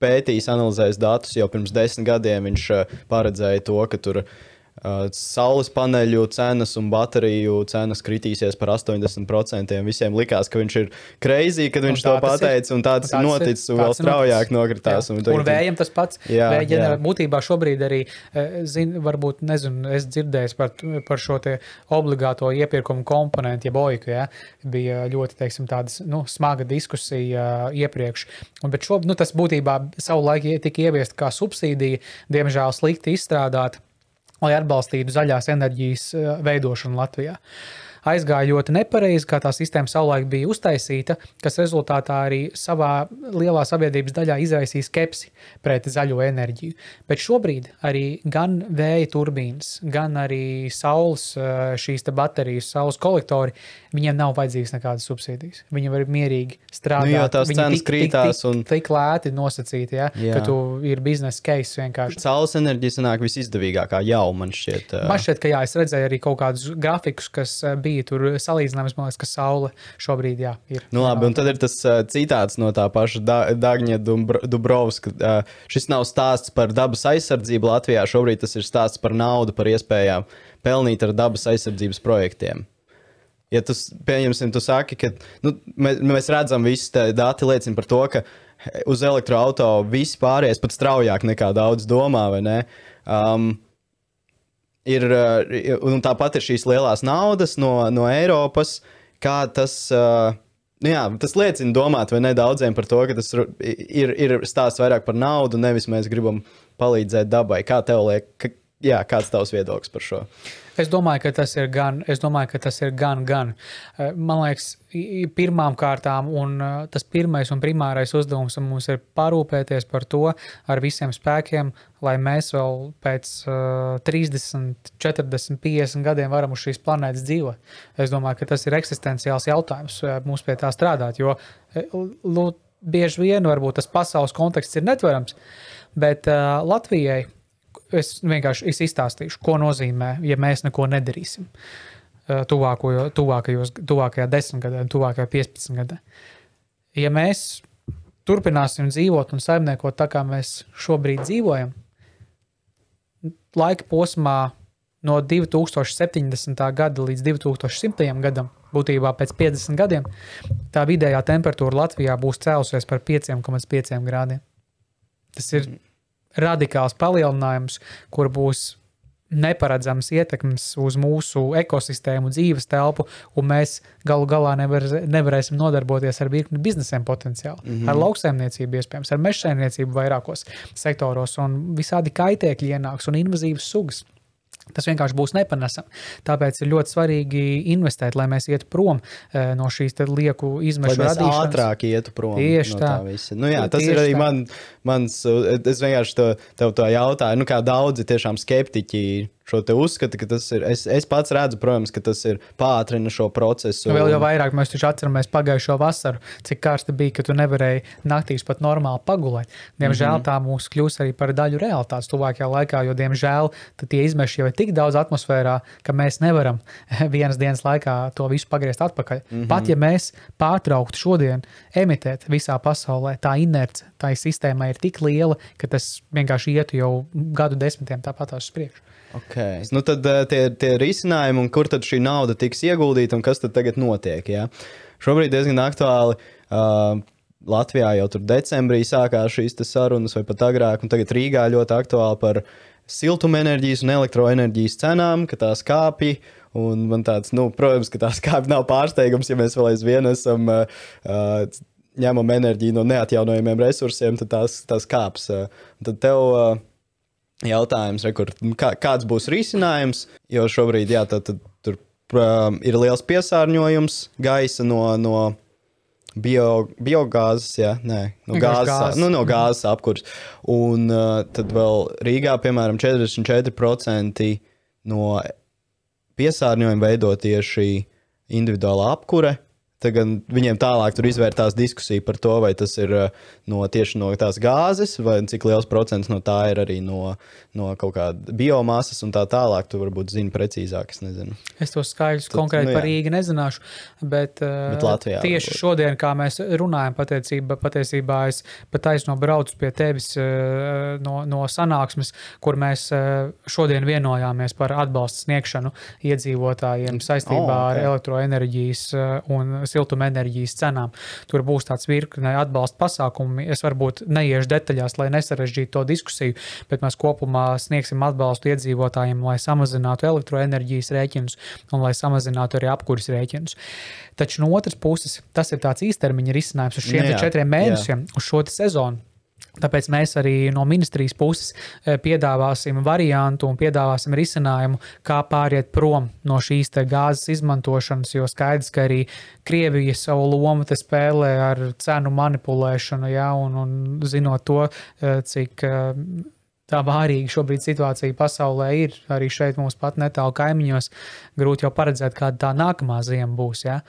pētījis, analizējis datus. Jau pirms desmit gadiem viņš uh, paredzēja to, ka tur uh, saules paneļu cenas un bateriju cenas kritīsies par 80%. Visiem likās, ka viņš ir crazy, kad viņš to pateica, un tāds tāds noticis, un Tāds vēl straujāk nokritās. Jā. un Un, vējam tas pats. Jā, Vēja jā. Būtībā šobrīd arī, eh, zin, varbūt, nezinu, es dzirdēju par, par šo obligāto iepirkumu komponentu, jeb oiku. Ja? Bija ļoti, teiksim, tādas nu, smaga diskusija uh, iepriekš. Un, bet šobrīd nu, tas būtībā savulaik tika ieviest kā subsīdija, diemžēl slikti izstrādāta, lai atbalstītu zaļās enerģijas eh, veidošanu Latvijā. Aizgāja ļoti nepareizi, kā tā sistēma savulaik bija uztaisīta, kas rezultātā arī savā lielā sabiedrības daļā izraisīja skepsi pret zaļo enerģiju. Bet šobrīd arī gan vēja turbīnas, gan arī saules eh, šīs te baterijas, saules kolektori, viņiem nav vajadzīgas nekādas subsīdijas. Viņi var mierīgi strādāt. Nu, jo tās cenas tik- tik- krītās tik- un- Tik lēti nosacīti, ja, Jā. ka tu ir biznesa case vienkārši. Saules enerģija sanāk visizdevīgākā jau man šķiet. uh, Man šķiet, ka jā, es redzēju arī kaut kādus grafikus, kas eh, bija tur salīdzināms. Man liekas, ka saule šobrīd jā, ir. Nu, labi, un tad ir tas uh, citāts no tā paša da Dāņa Dubrovska. Uh, šis nav stāsts par dabas aizsardzību Latvijā. Šobrīd tas ir stāsts par naudu, par iespējām pelnīt ar dabas aizsardzības projektiem. Ja tu, pieņemsim, tu saki, ka nu, mēs, mēs redzam, tie dati liecina par to, ka uz elektroautorāta viss pāries pat straujāk nekā daudz domā, vai ne? Um, ir, uh, un tāpat ir šīs lielās naudas no, no Eiropas, kā tas. Uh, Nu jā, tas liecina domāt, vai ne daudziem par to, ka tas ir, ir stāsts vairāk par naudu, nevis mēs gribam palīdzēt dabai. Kā tev liekas, ka, jā, kāds tavs viedoklis par šo? Es domāju, ka tas ir gan, es domāju, ka tas ir gan, gan. Eh, Man liekas, pirmām kārtām, un eh, tas pirmais un primārais uzdevums mums ir parūpēties par to ar visiem spēkiem, lai mēs vēl pēc uh, 30, 40, 50 gadiem varam uz šīs planētas dzīvot. Es domāju, ka tas ir eksistenciāls jautājums eh, mums pie tā strādāt, jo bieži vien varbūt tas pasaules konteksts ir netverams, bet uh, Latvijai es vienkārši es izstāstīšu, ko nozīmē, ja mēs neko nedarīsim. eh, Tuvāko, tuvākajos, tuvākajā desmitgadē, tuvākajā 15 gadē. Ja mēs turpināsim dzīvot un saimniekot tā, kā mēs šobrīd dzīvojam, laika posmā no 2070. gada līdz 2100. gadam, būtībā pēc 50 gadiem, tā vidējā temperatūra Latvijā būs cēlusies par 5,5 grādiem. Tas ir radikāls palielinājums, kur būs neparedzams ietekmes uz mūsu ekosistēmu, dzīves telpu, un mēs galu galā nevar, nevarēsim nodarboties ar virkni biznesiem potenciāli. Mm -hmm. Ar lauksaimniecību, iespējams, ar mežsaimniecību vairākos sektoros, un visādi kaitēkļi ienāks un invazīvas sugas. Tas vienkārši būs nepanesami. Tāpēc ir ļoti svarīgi investēt, lai mēs ietu prom eh, no šīs lieku Lai izmešu mēs radīšanas. ātrāk ietu prom Tieši no tā. tā visa. Nu, jā, tas Tieši ir arī tā. man, mans. Es vienkārši to, tev to jautāju, nu, kā daudzi tiešām skeptiķi šo te uzskata, ka tas ir. Es, es pats redzu, protams, ka tas ir pātrina šo procesu. Vēl jau un- vairāk mēs taču atceramies pagājušo vasaru, cik karsti bija, ka tu nevarēji naktīs pat normāli pagulēt. Diemžēl mm -hmm. tā mūs kļūs arī par daļu realitātes tuvākajā laikā, jo, diemžēl, tie izmeši jau ir tik daudz atmosfērā, ka mēs nevaram *laughs* vienas dienas laikā to visu pagriezt atpakaļ. Mm -hmm. Pat ja mēs pārtrauktu šodien emitēt visā pasaulē, tā inerce tai sistēmai ir tik liela, ka tas vienkārši ietu jau gadu desmitiem tāpat uz priekšu. Okay. Nu, tad uh, tie, tie risinājumi, un kur tad šī nauda tiks ieguldīta un kas tad tagad notiek? Ja? Šobrīd diezgan aktuāli. Uh, Latvijā jau tur decembrī sākās šīs sarunas, vai pat agrāk, un tagad Rīgā ļoti aktuāli par siltumenerģijas un elektroenerģijas cenām, ka tās kāpj. Un man tāds, nu, protams, ka tās kāpj nav pārsteigums, ja mēs vēl aizvien esam uh, ņemam enerģiju no neatjaunojamiem resursiem, tad tās, tās kāps. Uh, tad tev uh, jautājums, re, kur, kā, kāds būs risinājums, jo šobrīd jā, tad, tad, tur uh, ir liels piesārņojums gaisa no. no Bio, biogāzes, jā, nē, no gāzes, gāzes. nu, no gāzes apkurss. Un uh, tad vēl Rīgā, piemēram, 44% no piesārņojuma veido tieši individuāla apkure. Tagad viņiem tālāk tur izvērtās diskusija par to, vai tas ir uh, no, tieši no tās gāzes, vai cik liels procents no tā ir arī no, no kaut kāda biomasas un tā tālāk. Tu varbūt zini precīzāk, es nezinu. Es tos Tad, konkrēti nu jā. par Rīgu nezināšu, bet, uh, Bet Latvijā tieši varbūt. šodien, kā mēs runājam, patiecībā, patiesībā es pat taisno braucu pie tevis uh, no, no sanāksmes, kur mēs šodien vienojāmies par atbalstu sniegšanu iedzīvotājiem saistībā Oh, ok. ar elektroenerģijas un siltumenerģijas cenām. Tur būs tāds virkne atbalsta pasākumi. Es varbūt neiešu detaļās, lai nesarežģītu to diskusiju, bet mēs kopumā sniegsim atbalstu iedzīvotājiem, lai samazinātu elektroenerģijas rēķinus un lai samazinātu arī apkuras rēķinus. Taču no otras puses, tas ir tāds īstermiņa risinājums uz šiem Nu jā, četriem jā. mēnešiem, uz šo sezonu. Tāpēc mēs arī no ministrijas puses eh, piedāvāsim variantu un piedāvāsim risinājumu, kā pāriet prom no šīs gāzes izmantošanas, jo skaidrs, ka arī Krievija savu lomu spēlē ar cenu manipulēšanu, ja, un, un zinot to, eh, cik eh, tā vārīga šobrīd situācija pasaulē ir, arī šeit mums pat netālu kaimiņos, grūti jau paredzēt, kāda tā nākamā ziema būs. Ja?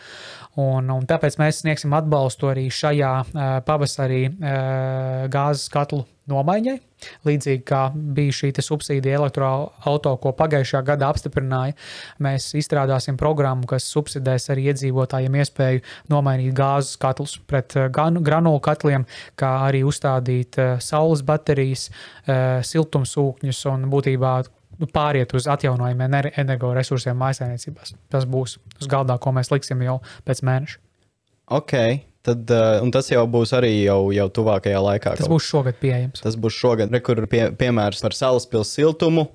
Un, un tāpēc mēs sniegsim atbalstu arī šajā uh, pavasarī uh, gāzes katlu nomaiņai. Līdzīgi kā bija šī subsīdija elektroautorāta, ko pagājušajā gadā apstiprināja, mēs izstrādāsim programmu, kas subsidēs arī iedzīvotājiem iespēju nomainīt gāzes katlus pret eh, granulu katliem, kā arī uzstādīt eh, saules baterijas, eh, siltumsūkņus un būtībā nu, pāriet uz atjaunojumiem ener- energoresursiem mājsainiecībās. Tas būs uz galdā, ko mēs liksim jau pēc mēneša. Ok, tad, uh, un tas jau būs arī jau, jau tuvākajā laikā. Tas būs šogad pieejams. Tas būs šogad, Re, kur pie, piemērs par salaspils siltumu.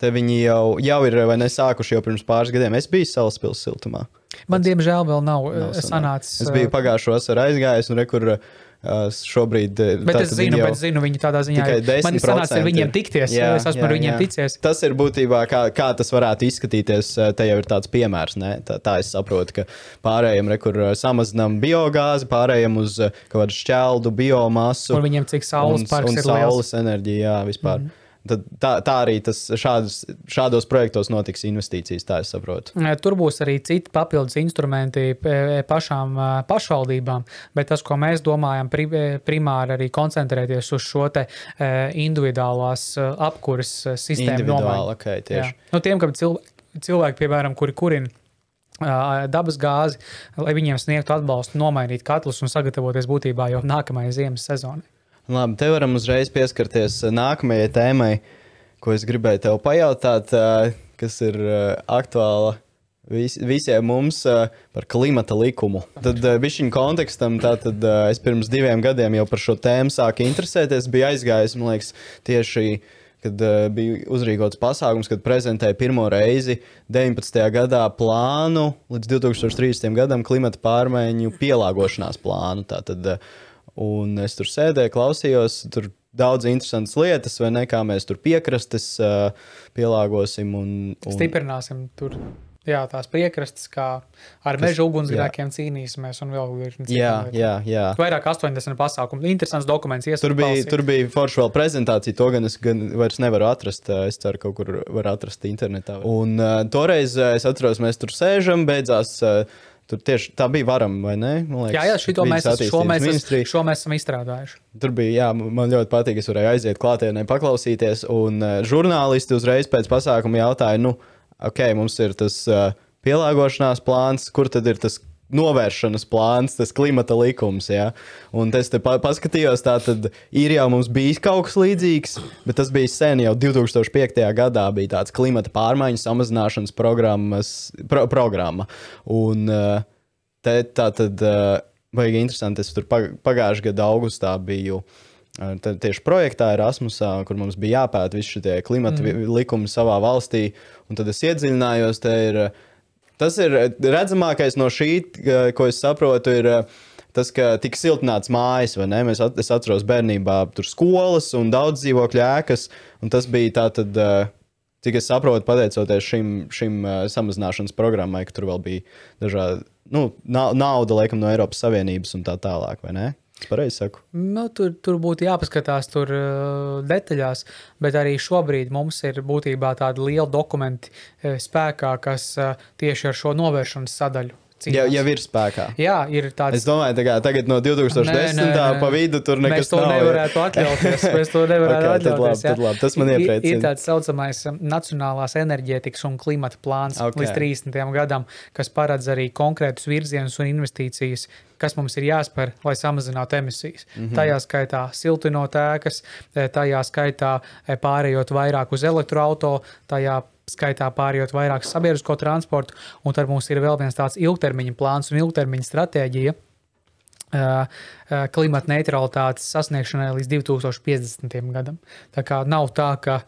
Te viņi jau, jau ir vai nesākuši jau pirms pāris gadiem. Es biju salaspils siltumā. Man, diemžēl, vēl nav, Nav nav sanācis. Es biju eh, pagājušo vasaru aizgājis, un re, kur uh, šobrīd. eh, Bet es zinu, viņi bet zinu viņu tādā ziņā, Tikai ka man ir sanācis ar 10% viņiem ir. tikties. Jā, es esmu jā, ar viņiem jā. ticies. Tas ir būtībā, kā, kā tas varētu izskatīties. eh, Te jau ir tāds piemērs. Ne? Tā, tā es saprotu, ka pārējiem re, kur eh, samazinām biogāzi, pārējiem uz kaut kādu šķeldu, biomasu. Un viņiem cik saules un, parks un ir liels. Mhm. saules enerģija, jā, vispār. Mm. Tad, tā, tā arī tas šādas, šādos projektos notiks investīcijas, tā es saprotu. Tur būs arī citi papildus instrumenti eh, pašām eh, pašvaldībām, bet tas, ko mēs domājam, pri- primāri arī koncentrēties uz šo te individuālās apkuras sistēmu Individuāli, nomaiņu. ok, tieši. Jā. Nu, tiem, kam cilvēki, cilvēki, piemēram, kuri kurina dabas gāzi, lai viņiem sniegtu atbalstu, nomainīt katlus un sagatavoties būtībā jau nākamajai ziemas sezonai. Labi, te varam uzreiz pieskarties eh, nākamajai tēmai, ko es gribēju tev pajautāt, eh, kas ir eh, aktuāla vis, visiem mums par klimata likumu. Tad viņa kontekstam, tātad es pirms diviem gadiem jau par šo tēmu sāku interesēties, biju aizgājis, man liekas, tieši. Kad uh, bija uzrīkots pasākums, kad prezentēja pirmo reizi 19. gadā plānu līdz 2030. gadam klimata pārmaiņu pielāgošanās plānu. Tātad, uh, Un es tur sēdēju, klausījos, tur daudz interesantas lietas, vai ne, kā mēs tur piekrastes uh, pielāgosim. Un, un, Stiprināsim tur jā, tās piekrastes, kā ar meža ugunsgrēkiem cīnīsimies un vēl virkni Jā, jā, jā. Vairāk 80 pasākumu. Interesants dokuments. Tur bija, tur bija forša vēl prezentācija, to gan es gan vairs nevaru atrast. Es ceru, ka kaut kur var atrast internetā. Un uh, toreiz es atceros, mēs tur sēžam, beidzās. Uh, Tur tieši tā bija varama, vai ne? Man Jā, jā, šito mēs, šo, mēs, ministrija. šo mēs esam izstrādājuši. Tur bija, jā, man ļoti patīk, es varēju aiziet klātienē, paklausīties. Un uh, žurnālisti uzreiz pēc pasākuma jautāja, nu, ok, mums ir tas uh, pielāgošanās plāns, kur tad ir tas novēršanas plāns, tas klimata likums. Ja? Un es te pa paskatījos, tā tad ir jau mums bijis kaut kas līdzīgs, bet tas bija sen, jau 2005. gadā bija tāds klimata pārmaiņu samazināšanas pro programma. Un uh, te, tā tad. Uh, Baigi interesanti. Es tur pag- pagājušā gada augustā biju uh, tad tieši projektā Erasmusā, kur mums bija jāpēta visi šie klimata mm. likumi savā valstī. Un tad es iedziļinājos, te ir, uh, tas ir redzamākais no šī, uh, ko es saprotu, ir uh, tas, ka tika siltināts mājas, vai ne? Mēs at, es atceros bērnībā tur skolas un daudz dzīvokļu ēkas, un tas bija tā tad. Cik es saprotu, pateicoties šim, šim uh, samazināšanas programmai, ka tur vēl bija dažādi nu, nauda, laikam, no Eiropas Savienības un tā tālāk, vai ne? Pareizi saku. Nu, tur, tur būtu jāpaskatās tur, uh, detaļās, bet arī šobrīd mums ir būtībā tādi lieli dokumenti uh, spēkā, kas uh, tieši ar šo novēršanas sadaļu Jau, jau ir spēkā. Jā, ir tāds. Es domāju, ka tagad no 2010. Nē, nē, nē. pa vidu tur nekas Mēs to nav, nevarētu atļauties. Mēs to nevarētu *laughs* okay, atļauties. Labi, labi, tas man iepriecina. Ir, ir tāds saucamais um, Nacionālās enerģētikas un klimata plāns okay. līdz 30. gadam, kas paredz arī konkrētus virzienus un investīcijas, kas mums ir jāspēr, lai samazinātu emisijas. Mm -hmm. Tajā skaitā siltinot ēkas, eh, tajā skaitā eh, pārējot vairāk uz elektroautorātu, tajā skaitā pārējot vairāk sabiedrisko transportu, un tad mums ir vēl viens tāds ilgtermiņa plāns un ilgtermiņa stratēģija klimata neutralitātes sasniegšanai līdz 2050. gadam. Tā kā nav tā, ka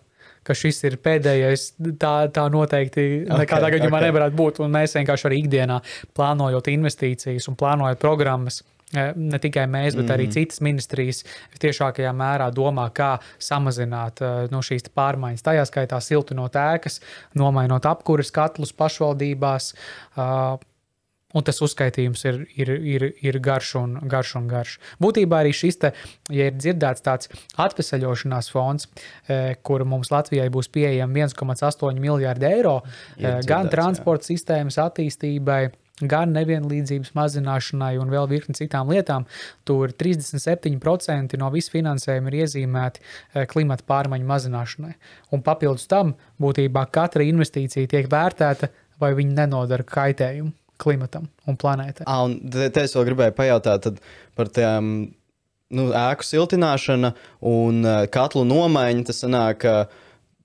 ka šis ir pēdējais. Tā, tā noteikti okay, nekādā gadījumā okay. nevarētu būt. Un mēs vienkārši arī ikdienā plānojot investīcijas un plānojot programmas, ne tikai mēs, bet arī mhm. citas ministrijas tiešākajā mērā domā, kā samazināt uh, no šīs pārmaiņas. Tajā skaitā siltinot ēkas, nomainot apkuras katlus pašvaldībās. Uh, Un tas uzskaitījums ir, ir, ir, ir garš, un, garš un garš. Būtībā arī šis, te, ja ir dzirdēts tāds atvesaļošanās fonds, eh, kur mums Latvijai būs pieejama 1,8 miljārdi eiro, eh, gan transporta jā. sistēmas attīstībai, gan nevienlīdzības mazināšanai un vēl virkni citām lietām. Tur 37% no visa finansējuma ir iezīmēti eh, klimata pārmaiņu mazināšanai. Un papildus tam būtībā katra investīcija tiek vērtēta, vai viņi nenodara kaitējumu klimatam un planētai. Ah, un te, te es vēl gribēju pajautāt par tām nu, ēku siltināšanu un uh, katlu nomaiņu. Tas sanāk, ka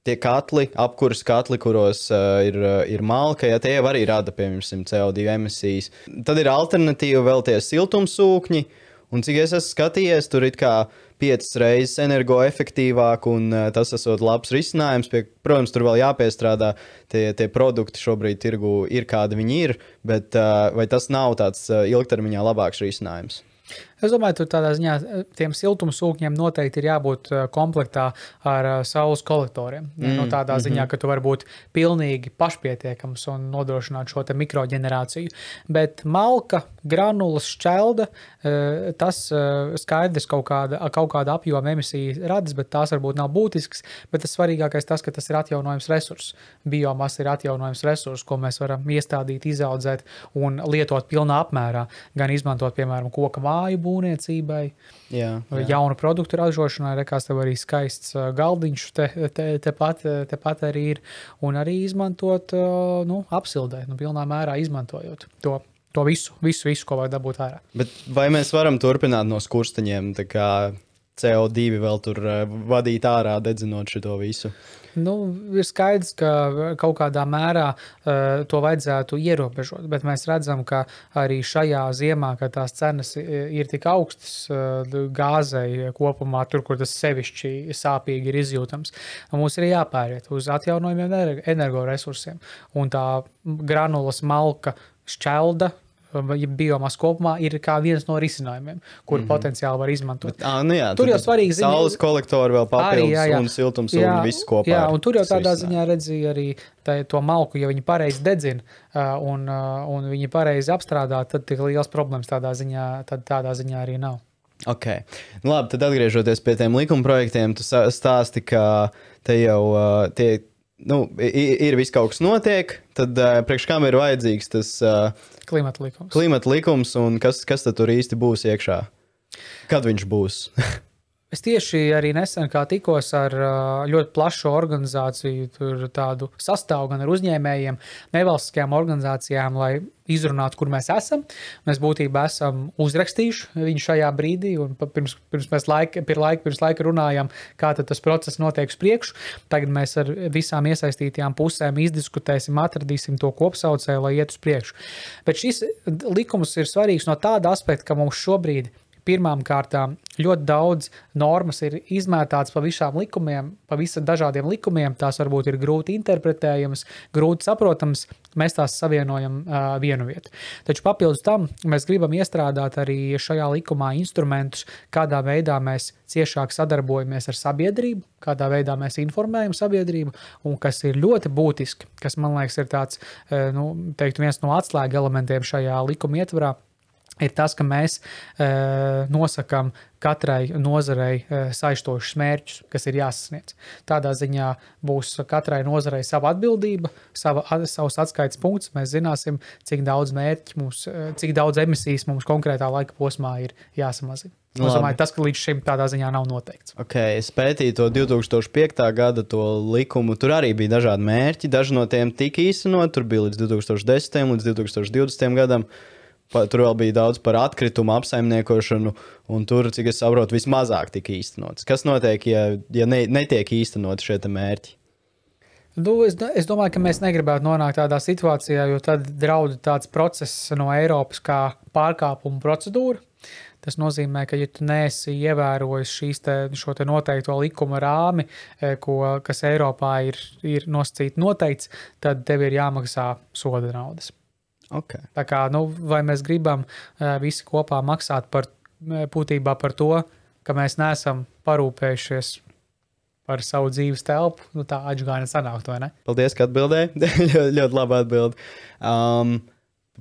tie katli, apkurss katli, kuros uh, ir, uh, ir malka, ja tie jau arī rada, piemēram, CO2 emisijas. Tad ir alternatīva vēl tie siltumsūkņi, un cik es esmu skatījies, tur ir kā piecas reizes energoefektīvāk, un uh, tas esot labs risinājums. Pie, protams, tur vēl jāpiestrādā. Tie, tie produkti šobrīd tirgu ir kādi viņi ir, bet uh, vai tas nav tāds uh, ilgtermiņā labāks risinājums? Es domāju, ka tādā ziņā eh, tiem siltumsūkņiem noteikti ir jābūt eh, komplektā ar eh, saules kolektoriem. Mm, no tādā mm -hmm. ziņā, ka tu vari būt pilnīgi pašpietiekams un nodrošināt šo mikroģenerāciju. Bet malka, granulas, šķelda, tas skaidrs kaut kāda, kaut kāda apjoma emisija radas, bet tās varbūt nav būtisks. Bet tas svarīgākais tas, ka tas ir atjaunojams resurss. Biomasa ir atjaunojams resurss, ko mēs varam iestādīt, izaudzēt un lietot pilnā apmērā. Gan izmantot, piemēram, koka māju būvniecībai, jā, jā. jaunu produktu ražošanai. Rekās tev arī skaists galdiņš tepat te, te pat, te pat arī ir. Un arī izmantot, nu, apsildē, nu, pilnā mērā izmantojot to. To visu, visu, visu, ko var dabūt ārā. Bet vai mēs varam turpināt no skursteņiem, kā CO2 vēl tur vadīt ārā, dedzinot šo visu? Nu, ir skaidrs, ka kaut kādā mērā uh, to vajadzētu ierobežot, bet mēs redzam, ka arī šajā ziemā, kad tās cenas ir tik augstas uh, gāzei kopumā, tur, kur tas sevišķi sāpīgi ir izjūtams, mums ir jāpāriet uz atjaunojumiem energoresursiem. Un tā granulas malka šķelda ja biomasa kopumā ir viens no risinājumiem, kur mm -hmm. potenciāli var izmantot. Bet, à, nu jā, tur jau svarīgi ir saules kolektori vēl papildus arī, jā, jā. un siltums jā, un viss kopā. Jā, un tur jau tādā ziņā redzēja arī tā, to malku, ja viņi pareizi dedzina un, un viņi pareizi apstrādā, tad tik liels problēmas tādā ziņā, tad tādā ziņā arī nav. Okay. Nu, labi, tad atgriežoties pie tiem likuma projektiem, tu stāsti, ka te jau uh, tie nu, ir viss kaut kas notiek, tad uh, priekš kam ir vajadzīgs tas uh, klimata likums. Klimata likums un kas, kas tur īsti būs iekšā? Kad viņš būs? *laughs* Es tieši arī nesen tikos ar ļoti plašu organizāciju, tādu sastāvu gan ar uzņēmējiem, nevalstiskajām organizācijām, lai izrunātu, kur mēs esam. Mēs būtībā esam uzrakstījuši viņu šajā brīdī, un pirms, pirms mēs laika, pir laika, pirms laika runājām, kā tas process notiek uz priekšu. Tagad mēs ar visām iesaistītajām pusēm izdiskutēsim, atradīsim to kopsaucēju, lai iet uz priekšu. Bet šis likums ir svarīgs no tāda aspekta, ka mums šobrīd ir pirmām kārtām ļoti daudz normas ir izmētātas pa visām likumiem, pa visam dažādiem likumiem. Tās varbūt ir grūti interpretējamas, grūti saprotamas. Mēs tās savienojam uh, vienu vietu. Taču papildus tam mēs gribam iestrādāt arī šajā likumā instrumentus, kādā veidā mēs ciešāk sadarbojamies ar sabiedrību, kādā veidā mēs informējam sabiedrību, un kas ir ļoti būtiski, kas man liekas ir tāds, nu, teikt, viens no atslēga elementiem šajā likuma ietvarā ir tas, ka mēs e, nosakām katrai nozarei e, saistošus mērķus, kas ir jāsasniedz. Tādā ziņā būs katrai nozarei sava atbildība, sava, savs atskaites punkts. Mēs zināsim, cik daudz mērķu mums, e, cik daudz emisijas mums konkrētā laika posmā ir jāsamazina. Es domāju, tas, ka līdz šim tādā ziņā nav noteikts. Okay, es pētīju to 2005. gada to likumu. Tur arī bija dažādi mērķi. Daži no tiem tika īstenot. Tur bija līdz 2010. līdz 2020. gadam. Pa, tur vēl bija daudz par atkritumu apsaimniekošanu, un tur, cik es saprotu, vismazāk tika īstenots. Kas notiek, ja, ja ne, netiek īstenot šie mērķi? Nu, es, es domāju, ka mēs negribētu nonākt tādā situācijā, jo tad draud tāds process no Eiropas kā pārkāpuma procedūra. Tas nozīmē, ka, ja tu neesi ievērojis šīs te, te noteikto likuma rāmi, eh, ko, kas Eiropā ir, ir nosacīts noteikts, tad tev ir jāmaksā soda naudas. Okay. Tā kā, nu, vai mēs gribam uh, visi kopā maksāt par būtībā par to, ka mēs neesam parūpējušies par savu dzīves telpu, nu, tā atgādina sanākt, vai ne? Paldies, ka atbildēji. *laughs* ļoti, ļoti labi atbild. Um,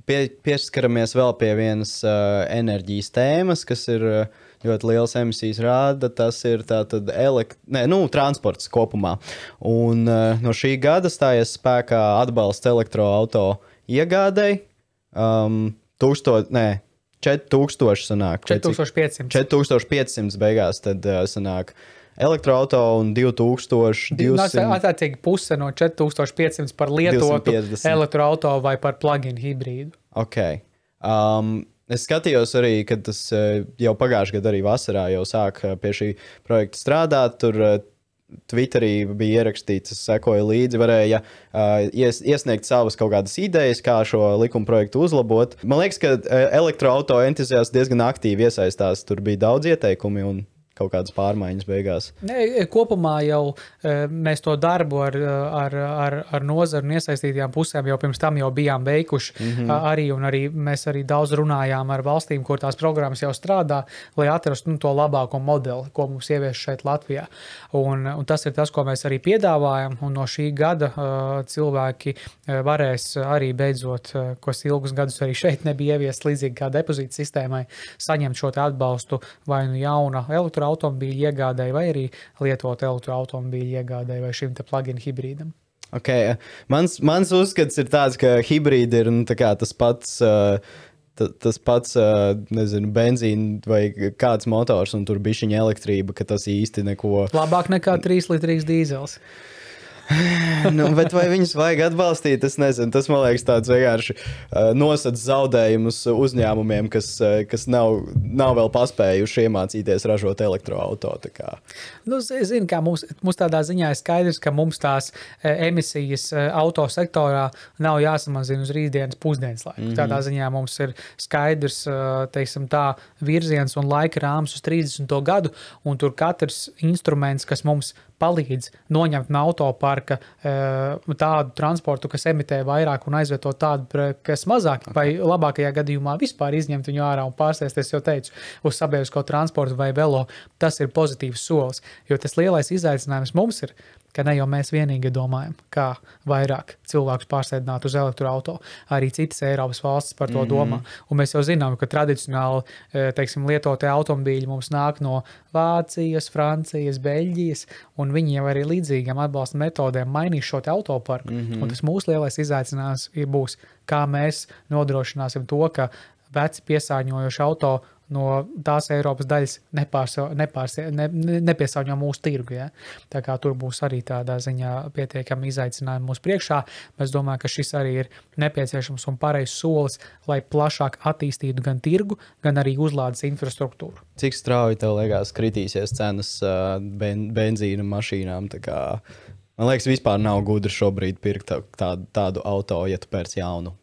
pie, pieskaramies vēl pie vienas uh, enerģijas tēmas, kas ir uh, ļoti liels emisijas rāda. Tas ir tātad elekt... Nē, nu, transports kopumā. Un uh, no šī gada stājies spēkā atbalsts elektroautorāta iegādēji. Um, tūkstot, nē, 4000 sanāk. 4500. 4500 beigās tad uh, sanāk. Elektroautorāta un 2200. Attiecīgi puse no 4500 par lietotu elektroautorātu vai par plug-in hibrīdu. Okay. Um, Es skatījos arī, kad tas uh, jau pagājušajā gadā, arī vasarā, jau sāk uh, pie šī projekta strādāt. Tur uh, Twitterī bija ierakstīts, es sekoju līdzi, varēja uh, ies, iesniegt savas kaut kādas idejas, kā šo likuma projektu uzlabot. Man liekas, ka elektroautorāta entuziasti diezgan aktīvi iesaistās. Tur bija daudz ieteikumu, un kaut kādas pārmaiņas beigās. E, kopumā jau e, mēs to darbu ar, ar, ar, ar nozaru un iesaistītajām pusēm jau pirms tam jau bijām veikuši. Mm -hmm. arī, arī mēs arī daudz runājām ar valstīm, kur tās programmas jau strādā, lai atrastu nu, to labāko modeli, ko mums ievies šeit Latvijā. Un, un tas ir tas, ko mēs arī piedāvājam. Un no šī gada uh, cilvēki varēs arī beidzot, uh, kas ilgus gadus arī šeit nebija ieviests līdzīgi kā depozīta sistēmai, saņemt šo atbalstu vai nu jauna elektroautorāta automobīļu iegādēji, vai arī lietot elektroautomobīļu iegādēji vai šim plug-in hibrīdam. Okay. Mans, mans uzskats ir tāds, ka hibrīdi ir nu, tas pats. Uh, tas pats, nezinu, benzīna vai kāds motors, un tur bija šī elektrība, ka tas īsti neko. Labāk nekā 3 litrīgs dīzels. Nu, bet vai viņus vajag atbalstīt? Es nezinu. Tas man liekas, tāds vienkārši nosacījums zaudējumus uzņēmumiem, kas, kas nav, nav vēl paspējuši iemācīties ražot elektroautorātu. Nu, zinu, ka mums, mums tādā ziņā ir skaidrs, ka mums tās emisijas autosektorā nav jāsamazina uz rītdienas pusdienas laiku. Mm -hmm. Tādā ziņā mums ir skaidrs teiksim, tā, virziens un laika rāms uz 30. gadu, un tur katrs instruments, kas mums palīdz noņemt no autoparka uh, tādu transportu, kas emitē vairāk un aizvietot tādu, kas mazāk, okay. vai labākajā gadījumā vispār izņemt viņu ārā un pārsēsties, jau teicu, uz sabiedrisko transportu vai velo. Tas ir pozitīvs solis, jo tas lielais izaicinājums mums ir ka ne jau mēs vienīgi domājam, kā vairāk cilvēkus pārsēdināt uz elektroautorātu. Arī citas Eiropas valstis par to mm -hmm. domā. Un mēs jau zinām, ka tradicionāli e, teiksim, lietotie automobīļi mums nāk no Vācijas, Francijas, Beļģijas, un viņi jau arī līdzīgiem atbalsta metodēm mainīs šo autoparku. Mm -hmm. Un tas mūsu lielais izaicinājums būs, kā mēs nodrošināsim to, ka veci piesārņojoši automobīļi no tās Eiropas daļas nepārsa, nepārsa, ne, nepiesārņo mūsu tirgu. Ja? Tā kā tur būs arī tādā ziņā pietiekami izaicinājumi mūsu priekšā. Es domāju, ka šis arī ir nepieciešams un pareizs solis, lai plašāk attīstītu gan tirgu, gan arī uzlādes infrastruktūru. Cik strauji tev liekas, kritīsies cenas ben, benzīna mašīnām? Man liekas, vispār nav gudri šobrīd pirkt tādu, tādu auto, ja tu pērci jaunu.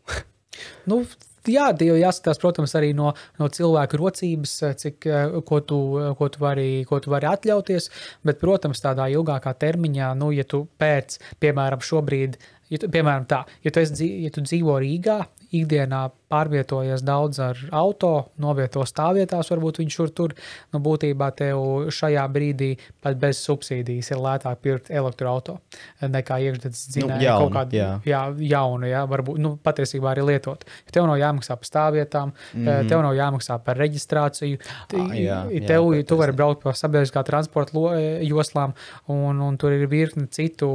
nu, Jā, jau jāskatās, protams, arī no, no cilvēka rocības, cik, eh, ko, tu, ko, tu vari, ko tu vari atļauties. Bet, protams, tādā ilgākā termiņā, nu, ja tu pēc, piemēram, šobrīd, ja tu, piemēram, tā, ja tu, esi, ja tu dzīvo Rīgā, ikdienā pārvietojies daudz ar auto, novieto stāvvietās, varbūt viņš tur tur. Nu, būtībā tev šajā brīdī pat bez subsīdijas ir lētāk pirkt elektroautorātu nekā iekšzemes dzinēju. Nu, jaunu, kaut kādu jā. jā, jaunu, jā, varbūt nu, patiesībā arī lietot. Tev nav jāmaksā par stāvvietām, mm -hmm. tev nav jāmaksā par reģistrāciju. Ah, jā, jā, tev, patiesi. tu vari braukt pa sabiedriskā transporta lo- joslām, un, un tur ir virkni citu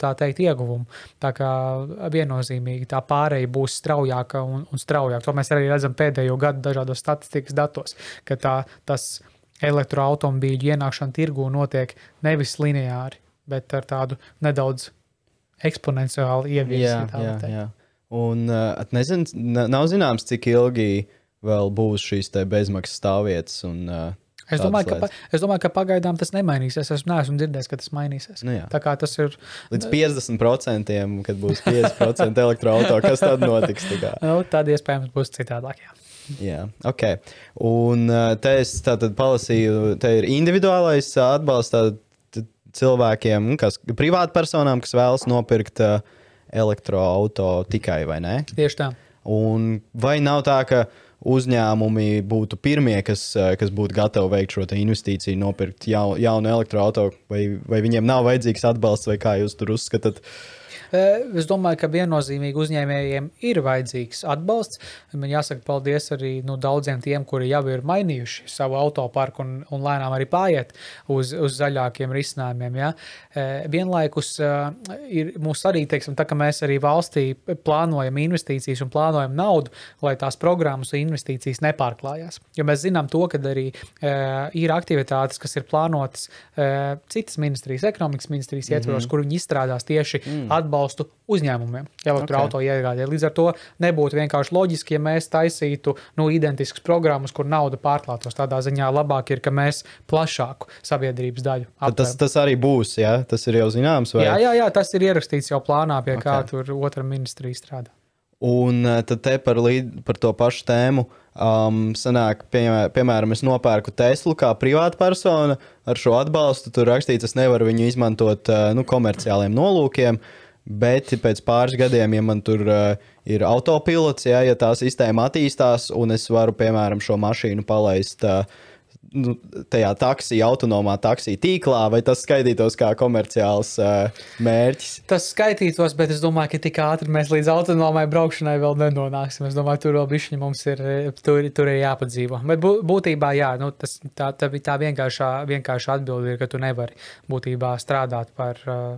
tā teikt, ieguvumu. Tā kā viennozīmīgi tā pārēja būs straujāka un, un straujāka. To mēs arī redzam pēdējo gadu dažādos statistikas datos, ka tā, tas elektroautomobīļu ienākšana tirgū notiek nevis lineāri, bet ar tādu nedaudz eksponenciālu jā. Un uh, nezinu, nav zināms, cik ilgi vēl būs šīs bezmaksas stāvvietas. Un, uh, Es domāju, ka, es domāju, ka pagaidām tas nemainīsies. Es neesmu dzirdējis, ka tas mainīsies. Nu jā. Tā kā tas ir. Līdz 50%, kad būs 50% elektroautorāta, kas tad notiks? *laughs* Nu, tad iespējams būs citādāk. Jā. Jā, ok. Un uh, te es tātad palasīju, te ir individuālais atbalsts cilvēkiem, nu, kas privātpersonām, kas vēlas nopirkt uh, elektroautorātu tikai vai ne? Tieši tā. Un vai nav tā, ka uzņēmumi būtu pirmie, kas, eh, kas būtu gatavi veikt šo investīciju, nopirkt jau, jaunu elektroautorātu, vai, vai viņiem nav vajadzīgs atbalsts, vai kā jūs tur uzskatāt? Eh, Es domāju, ka viennozīmīgi uzņēmējiem ir vajadzīgs atbalsts. Man jāsaka paldies arī nu, daudziem tiem, kuri jau ir mainījuši savu autoparku un, un lēnām arī pāriet uz, uz zaļākiem risinājumiem. Ja? Eh, Vienlaikus eh, ir mums arī, teiksim, tā, ka mēs arī valstī plānojam investīcijas un plānojam naudu, lai tās programmas un investīcijas nepārklājās. Jo mēs zinām to, ka arī ir aktivitātes, kas ir plānotas citas ministrijas, ekonomikas ministrijas ietvaros, mm -hmm. kur viņi izstrādās tieši mm. atbalstu uzņēmumiem, elektroautorātu okay. iegādē. Līdz ar to nebūtu vienkārši loģiski, ja mēs taisītu nu, identiskas programmas, kur nauda pārklātos. Tādā ziņā labāk ir, ka mēs plašāku sabiedrības daļu Tad Tas, aptveram. tas arī būs, jā, tas ir jau zināms. Vai? Jā, jā, jā, tas ir ierakstīts jau plānā, pie okay. kā tur otra ministrija strādā. Un eh, tad te par, līd, par to pašu tēmu. Um, sanāk, pie, piemēram, es nopērku Teslu kā privāta persona ar šo atbalstu. Tur rakstīts, es nevaru viņu izmantot uh, nu, komerciāliem nolūkiem. Bet pēc pāris gadiem, ja man tur uh, ir autopilots, ja, ja tā sistēma attīstās, un es varu, piemēram, šo mašīnu palaist uh, nu, tajā taksija, autonomā taksija tīklā, vai tas skaitītos kā komerciāls uh, mērķis? Tas skaitītos, bet es domāju, ka tik ātri mēs līdz autonomai braukšanai vēl nenonāksim. Es domāju, tur vēl bišķiņi mums ir, tur, tur ir jāpadzīvo. Bet bū- būtībā, jā, nu, tas, tā, tā, tā vienkāršā, vienkāršā atbilde ir, ka tu nevari būtībā strādāt par uh,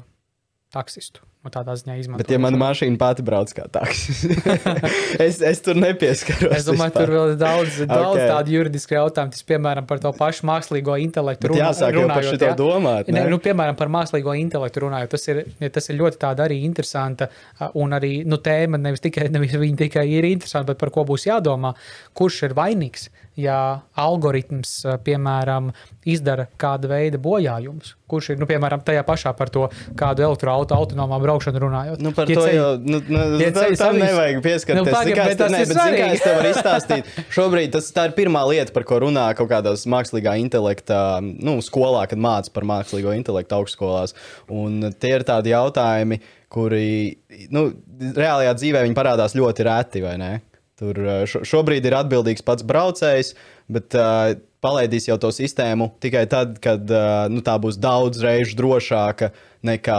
taksistu. Nu, tādā ziņā izmantot. Bet, ja mana mašīna pati brauc kā taksis, *laughs* es, es tur nepieskaros. Es domāju, vispār. tur vēl ir daudz, daudz Ok. okay. tādu juridisku jautājumu. Tas, piemēram, par to pašu mākslīgo intelektu. Bet jāsāk jau par runājot, šito jā. domāt, Ne, ne? nu, piemēram, par mākslīgo intelektu runājot. Tas ir, tas ir ļoti tāda arī interesanta un arī nu, tēma. Nevis tikai nevis viņa tikai ir interesanta, bet par ko būs jādomā. Kurš ir vainīgs, ja algoritms, piemēram, izdara kāda veida bojājumus? Kurš ir, nu, piemēram, tajā pašā par to kādu elektroautorātu autonomā braukšanu runājot? Nu, par Tie to ceļi- jau nu, nu, tam, ceļi tam savis- nevajag pieskarties. Nu, pagaid, Zini, kā bet tas nē, ir bet zini, kā es tev varu izstāstīt. *laughs* Šobrīd tas tā ir pirmā lieta, par ko runā kaut kādās mākslīgā intelekta nu, skolā, kad mācās par mākslīgo intelektu augstskolās. Un tie ir tādi jautājumi, kuri nu, reālajā dzīvē parādās ļoti reti, vai ne? Tur šo, šobrīd ir atbildīgs pats braucējs, bet uh, palaidīs jau to sistēmu tikai tad, kad nu, tā būs daudz reižu drošāka nekā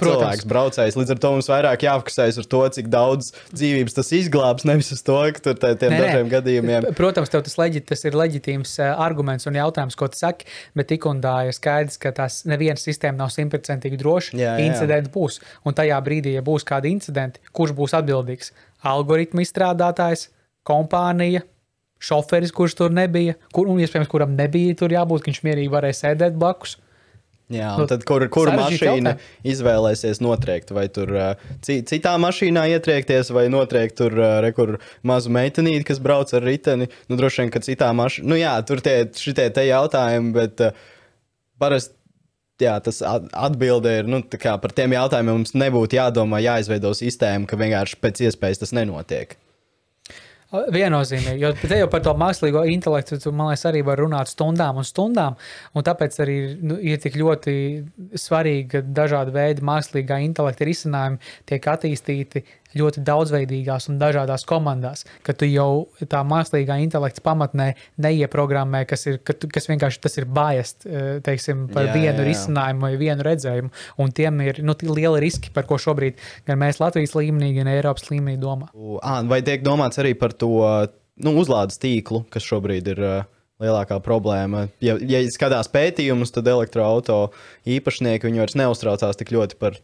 Protams. cilvēks braucējs. Līdz ar to mums vairāk jāfokusējas uz to, cik daudz dzīvības tas izglābs, nevis uz to, ka tur tā- tiem Nē, nē. dažiem gadījumiem. Protams, tev tas, leģi, tas ir leģitīms arguments un jautājums, ko tu saki, bet tik un tā ir skaidrs, ka tās neviena sistēma nav simtprocentīgi droša. Jā, jā. Incidents būs. Un tajā brīdī, ja būs kādi incidenti, kurš būs atbildīgs? Algoritmu izstrādātājs, kompānija. Šoferis, kurš tur nebija, kur, un iespējams, kuram nebija tur jābūt, ka viņš mierīgi varēja sēdēt blakus. Jā, Nu, un tad kur, kur mašīna izvēlēsies notriekt? Vai tur ci- citā mašīnā ietriekties, vai notriekt tur uh, re, kur mazu meitenīti, kas brauc ar riteni? Nu, droši vien, ka citā mašīnā. Nu, jā, tur tie šitie te jautājumi, bet parasti. Jā, tas at- atbilde ir, nu, tā kā par tiem jautājumiem mums nebūtu jādomā, jāizveido sistēma, ka vienkārši pēc iespējas tas nenotiek. Viennozīmīgi, jo te jau par to mākslīgo intelektu, tu, man liekas, arī var runāt stundām un stundām. Un tāpēc arī nu, ir tik ļoti svarīgi, ka dažādi veidi mākslīgā intelekta risinājumi tiek attīstīti ļoti daudzveidīgās un dažādās komandās, ka tu jau tā mākslīgā intelekta pamatnē neieprogrammē, kas, ir, ka tu, kas vienkārši tas ir biased teiksim, par jā, vienu jā, jā. risinājumu vai vienu redzējumu. Un tiem ir nu, lieli riski, par ko šobrīd gan mēs Latvijas līmenī, gan Eiropas līmenī domā. Vai tiek domāts arī par to nu, uzlādes tīklu, kas šobrīd ir uh, lielākā problēma. Ja, ja skatās pētījumus, tad elektroautorāta īpašnieki vairs neuztraucās tik ļoti par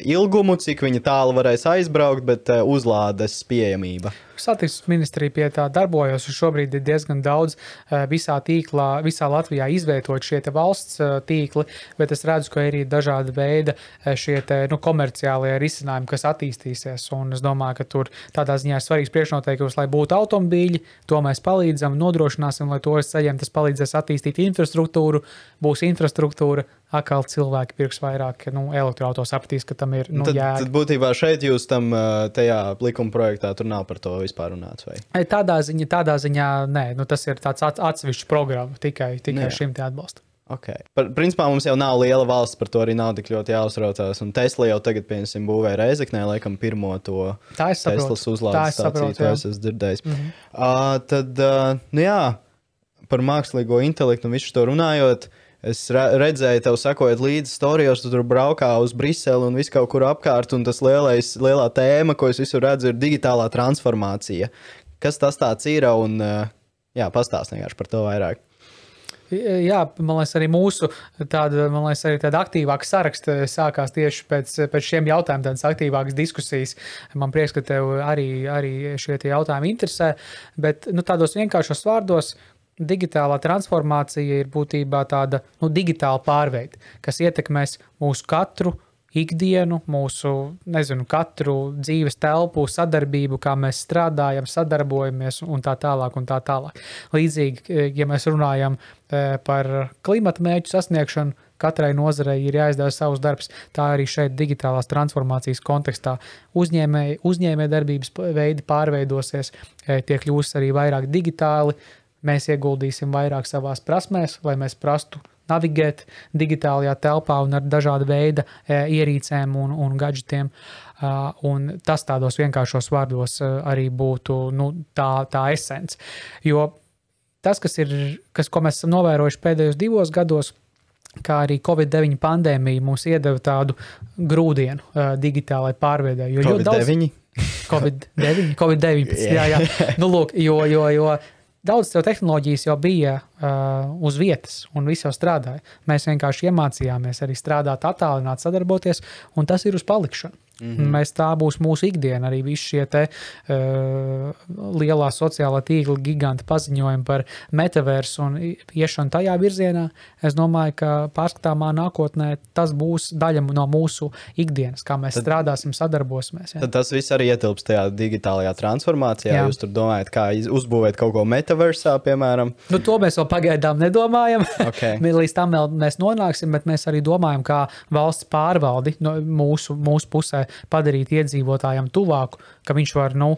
ilgumu, cik tālu varēs aizbraukt, bet uh, uzlādes pieejamība. Satiksmes ministrija pie tā darbojas. Šobrīd ir diezgan daudz uh, visā tīklā, visā Latvijā izvietot šie valsts uh, tīkli, bet es redzu, ka ir arī dažādi veidi šie te, nu, komerciālie risinājumi, kas attīstīsies. Un es domāju, ka tur tādā ziņā ir svarīgs priekšnoteikums, lai būtu automobīļi. To mēs palīdzam, nodrošināsim, lai to saņemtu. Tas palīdzēs attīstīt infrastruktūru, būs infrastruktūra, atkal cilvēki pirks vairāk nu, elektroautorāta sapratīs, ka tam ir nu, tad, jēga. Tad būtībā šeit jūs tam tajā likuma projektā tur nav par to vispār runāts. Vai? Tādā ziņā, tādā ziņā nē, nu, tas ir tāds atsevišķs programma tikai, tikai Nē. šim atbalstam. Okay. Par, principā mums jau nav liela valsts, par to arī nav tik ļoti jāuztraucās. Un Tesla jau tagad, piemēram, būvēja Reizeknē, laikam, pirmo to Teslas uzlādes stāciju. To es esmu dzirdējis. Mm -hmm. uh, tad, uh, nu jā, par mākslīgo intelektu un visu to runājot. Uh, Es redzēju, tev sakojot līdzi storijos, tu tur braukā uz Briseli un visu kaut kur apkārt. Un tas lielais, lielā tēma, ko es visur redzu, ir digitālā transformācija. Kas tas ir? Un, jā, pastāst vienkārši par to vairāk. Jā, man liekas, arī mūsu tāda, liekas, arī tāda aktīvāka saraksta sākās tieši pēc, pēc šiem jautājumiem, tādas aktīvākas diskusijas. Man prieks, ka tev arī, arī šie jautājumi interesē, bet nu, tādos vienkāršos vārdos digitālā transformācija ir būtībā tāda nu, digitāla pārveide, kas ietekmēs mūsu katru ikdienu, mūsu nezinu, katru dzīves telpu, sadarbību, kā mēs strādājam, sadarbojamies un tā tālāk. Un tā tālāk. Līdzīgi, ja mēs runājam e, par klimata mērķu sasniegšanu, katrai nozarei ir jāizdara savs darbs. Tā arī šeit, digitālās transformācijas kontekstā, uzņēmēji uzņēmē darbības veidi pārveidosies, e, tie kļūs arī vairāk digitāli, mēs ieguldīsim vairāk savās prasmēs, lai mēs prastu navigēt digitālajā telpā un ar dažādu veidu e, ierīcēm un, un gadgetiem. Un tas tādos vienkāršos vārdos uh, arī būtu nu, tā, tā esence. Jo tas, kas ir, kas, ko mēs esam novērojuši pēdējos divos gados, kā arī Covid-19 pandēmija mums iedeva tādu grūdienu uh, digitālai pārveidē. Jo ļoti daudz Covid-19, Covid-19, jā, *laughs* jā. Nu, lūk, jo, jo, jo Daudz tehnoloģijas jau bija uh, uz vietas, un viss jau strādāja. Mēs vienkārši iemācījāmies arī strādāt, attālināt, sadarboties, un tas ir uz palikšanu. Mm -hmm. Mēs tā būs mūsu ikdiena. Arī visi šie te, uh, lielā sociālā tīkla giganti paziņojumi par metaversu un iešanu tajā virzienā. Es domāju, ka pārskatāmā nākotnē tas būs daļa no mūsu ikdienas, kā mēs tad, strādāsim, sadarbosimies. Jā. Tad tas viss arī ietilpst tajā digitālajā transformācijā. Jā. Jūs tur domājat, kā uzbūvēt kaut ko metaversā, piemēram? Nu, to mēs vēl pagaidām nedomājam. Okay. *laughs* Līdz tam vēl mēs nonāksim, bet mēs arī domājam, kā valsts pārvaldi no mūsu, mūsu pusē padarīt iedzīvotājiem tuvāku, ka viņš var, nu,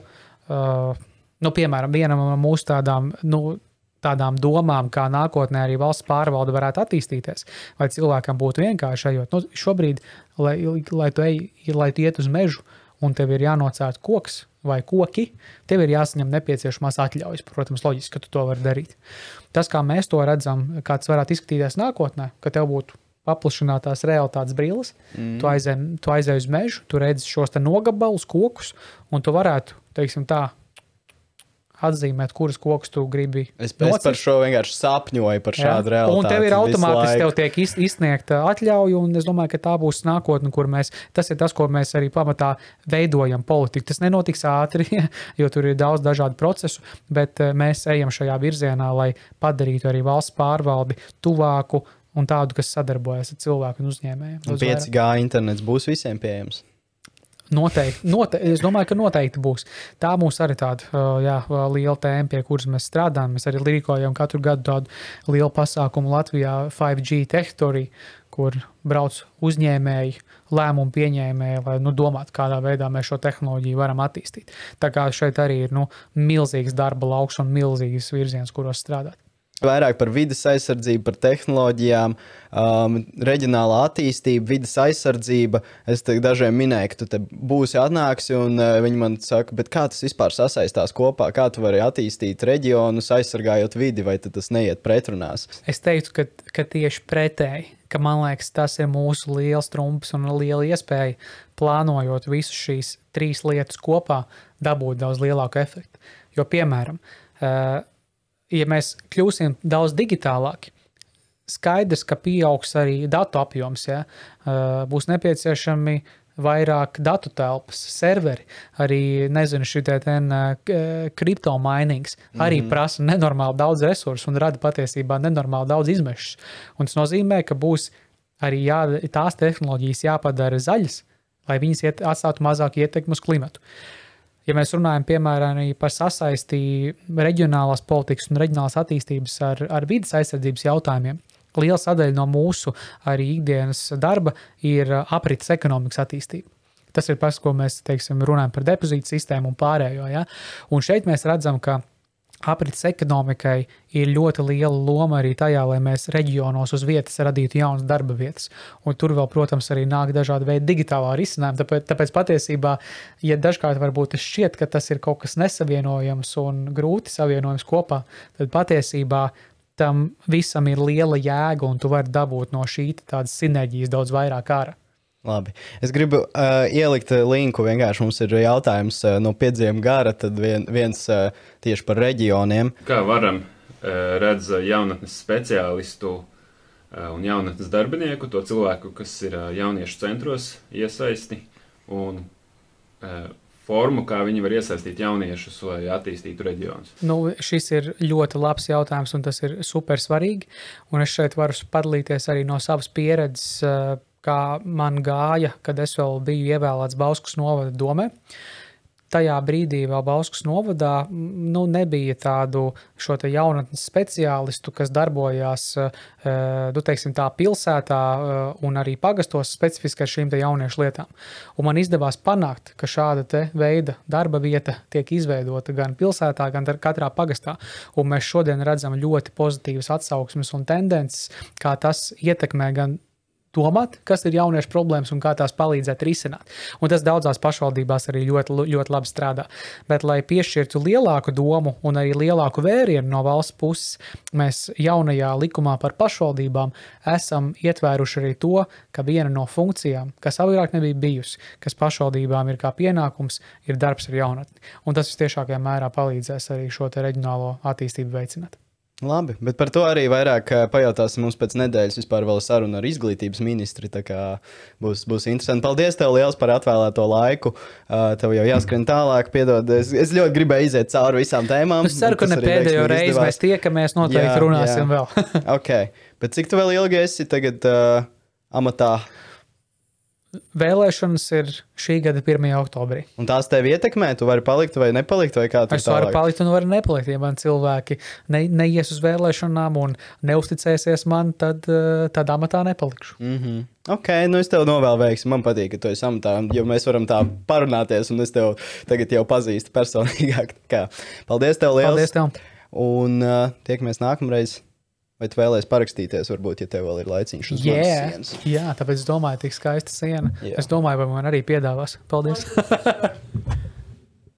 uh, nu piemēram, vienam no mūsu tādām. Nu, tādām domām, kā nākotnē arī valsts pārvalde varētu attīstīties, vai cilvēkam būtu vienkārši ejot. Nu, šobrīd, lai, lai, tu ej, lai tu iet uz mežu un tev ir jānocērt koks vai koki, tev ir jāsaņem nepieciešamās atļaujas. Protams, loģiski, ka tu to vari darīt. Tas, kā mēs to redzam, kā tas varētu izskatīties nākotnē, ka tev būtu paplašinātās realitātes brilles. Mm. Tu, aizej, tu aizej uz mežu, tu redzi šos nogabalus, kokus, un tu varētu, teiksim, tā. Atzīmēt, kuras kokus tu gribi. Es, es par šo vienkārši sapņoju, par šādu Jā. realitāti. Un tev ir automātiski tev tiek izsniegta atļauja, un es domāju, ka tā būs nākotne, kur mēs, tas ir tas, ko mēs arī pamatā veidojam politiku. Tas nenotiks ātri, *laughs* jo tur ir daudz dažādu procesu, bet eh, mēs ejam šajā virzienā, lai padarītu arī valsts pārvaldi tuvāku un tādu, kas sadarbojas ar cilvēku un uzņēmējiem. 5G internets būs visiem pieejams. Noteikti, noteikti. Es domāju, ka noteikti būs. Tā mums arī tāda jā, liela tēma, pie kuras mēs strādājam. Mēs arī rīkojam katru gadu tādu lielu pasākumu Latvijā, 5G teritoriju, kur brauc uzņēmēji, lēmumu pieņēmēji, lai nu, domātu, kādā veidā mēs šo tehnoloģiju varam attīstīt. Tā kā šeit arī ir nu, milzīgs darba lauks un milzīgs virziens, kuros strādāt. Vairāk par vidas aizsardzību, par tehnoloģijām, um, reģionālā attīstība, vidas aizsardzība. Es dažiem minēju, ka tu te būsi atnāksi, un uh, viņi man saka, kā tas vispār sasaistās kopā, kā tu vari attīstīt reģionus, aizsargājot vidi, vai tas neiet pretrunās? Es teiktu, ka, ka tieši pretēji, ka man liekas, tas ir mūsu liels trumps un liela iespēja plānojot visus šīs trīs lietas kopā, dabūt daudz lielāku efektu. Jo, piemēram, uh, ja mēs kļūsim daudz digitālāki, skaidrs, ka pieaugs arī datu apjoms. Ja? Būs nepieciešami vairāk datu telpas, serveri, arī nezinu, šī kripto mainings arī mm -hmm. prasa nenormāli daudz resursu un rada patiesībā nenormāli daudz izmešus. Un tas nozīmē, ka būs arī jā, tās tehnoloģijas jāpadara zaļas, lai viņas iet, atstātu mazāk ietekmi uz klimatu. Uh, Ja mēs runājam piemēram par sasaisti reģionālās politikas un reģionālās attīstības ar, ar vidas aizsardzības jautājumiem, liela sadaļa no mūsu arī ikdienas darba ir aprits ekonomikas attīstība. Tas ir tas, ko mēs teiksim, runājam par depozītu sistēmu un pārējo. Ja? Un šeit mēs redzam, ka aprits ekonomikai ir ļoti liela loma arī tajā, lai mēs reģionos uz vietas radītu jaunas darba vietas. Un tur vēl, protams, arī nāk dažādi veidi digitālā risinājuma. Tāpēc, tāpēc patiesībā, ja dažkārt varbūt šķiet, ka tas ir kaut kas nesavienojams un grūti savienojams kopā, tad patiesībā tam visam ir liela jēga un tu vari dabūt no šī tādas sinerģijas daudz vairāk ārā. Labi. Es gribu uh, ielikt linku. Vienkārši mums ir jautājums uh, no piedziem gara, tad vien, viens uh, tieši par reģioniem. Kā varam uh, redzēt jaunatnes speciālistu uh, un jaunatnes darbinieku, to cilvēku, kas ir uh, jauniešu centros iesaisti un uh, formu, kā viņi var iesaistīt jauniešus, lai attīstītu reģionus? Nu, šis ir ļoti labs jautājums, un tas ir super svarīgi. Un es šeit varu padalīties arī no savas pieredzes. Kā man gāja, kad es vēl biju ievēlēts Bauskas novada domē. Tajā brīdī vēl Bauskas novadā nu, nebija tādu šo te jaunatnes speciālistu, kas darbojās nu, teiksim, tā pilsētā eh, un arī pagastos specifiski ar šīm jauniešu lietām. Un man izdevās panākt, ka šāda veida darba vieta tiek izveidota gan pilsētā, gan katrā pagastā. Un mēs šodien redzam ļoti pozitīvas atsauksmes un tendences, kā tas ietekmē gan domāt, kas ir jauniešu problēmas un kā tās palīdzēt risināt. Un tas daudzās pašvaldībās arī ļoti, ļoti labi strādā. Bet, lai piešķirtu lielāku domu un arī lielāku vērienu no valsts puses, mēs jaunajā likumā par pašvaldībām esam ietvēruši arī to, ka viena no funkcijām, kas agrāk nebija bijusi, kas pašvaldībām ir kā pienākums, ir darbs ar jaunatni. Un tas visciešākajā mērā palīdzēs arī šo reģionālo attīstību veicināt. Labi, bet par to arī vairāk eh, pajautāsim mums pēc nedēļas. Vispār vēl saruna ar izglītības ministri. Būs, būs interesanti. Paldies tev liels par atvēlēto laiku. Uh, tev jau jāskrien tālāk. Piedod, es, es ļoti gribēju iziet cauri visām tēmām. Es ceru, ka ne pēdējo reizi mēs tiekamies. Noteikti jā, runāsim jā. vēl. *laughs* ok, bet cik tu vēl ilgi esi tagad uh, amatā? Vēlēšanas ir šī gada 1. oktobrī. Un tās tev ietekmē, tu vari palikt vai nepalikt, vai kā tu es varu palikt un varu nepalikt. Ja man cilvēki ne, neies uz vēlēšanām un neusticēsies man, tad, eh, tad amatā nepalikšu. Mm -hmm. Ok, nu es tev novēlu veiksmi. Man patīk, ka tu esi amatā, jo mēs varam tā parunāties, un es tev tagad jau pazīstu personīgāk. *laughs* Kā. Paldies tev liels! Paldies tev! Un uh, tiekamies nākamreiz! Vai tu vēlēsies parakstīties, varbūt, ja tev vēl ir laiciņš uz yeah. sienas? Jā, tāpēc es domāju, tik skaista siena. Yeah. Es domāju, vai man arī piedāvās. Paldies! *laughs*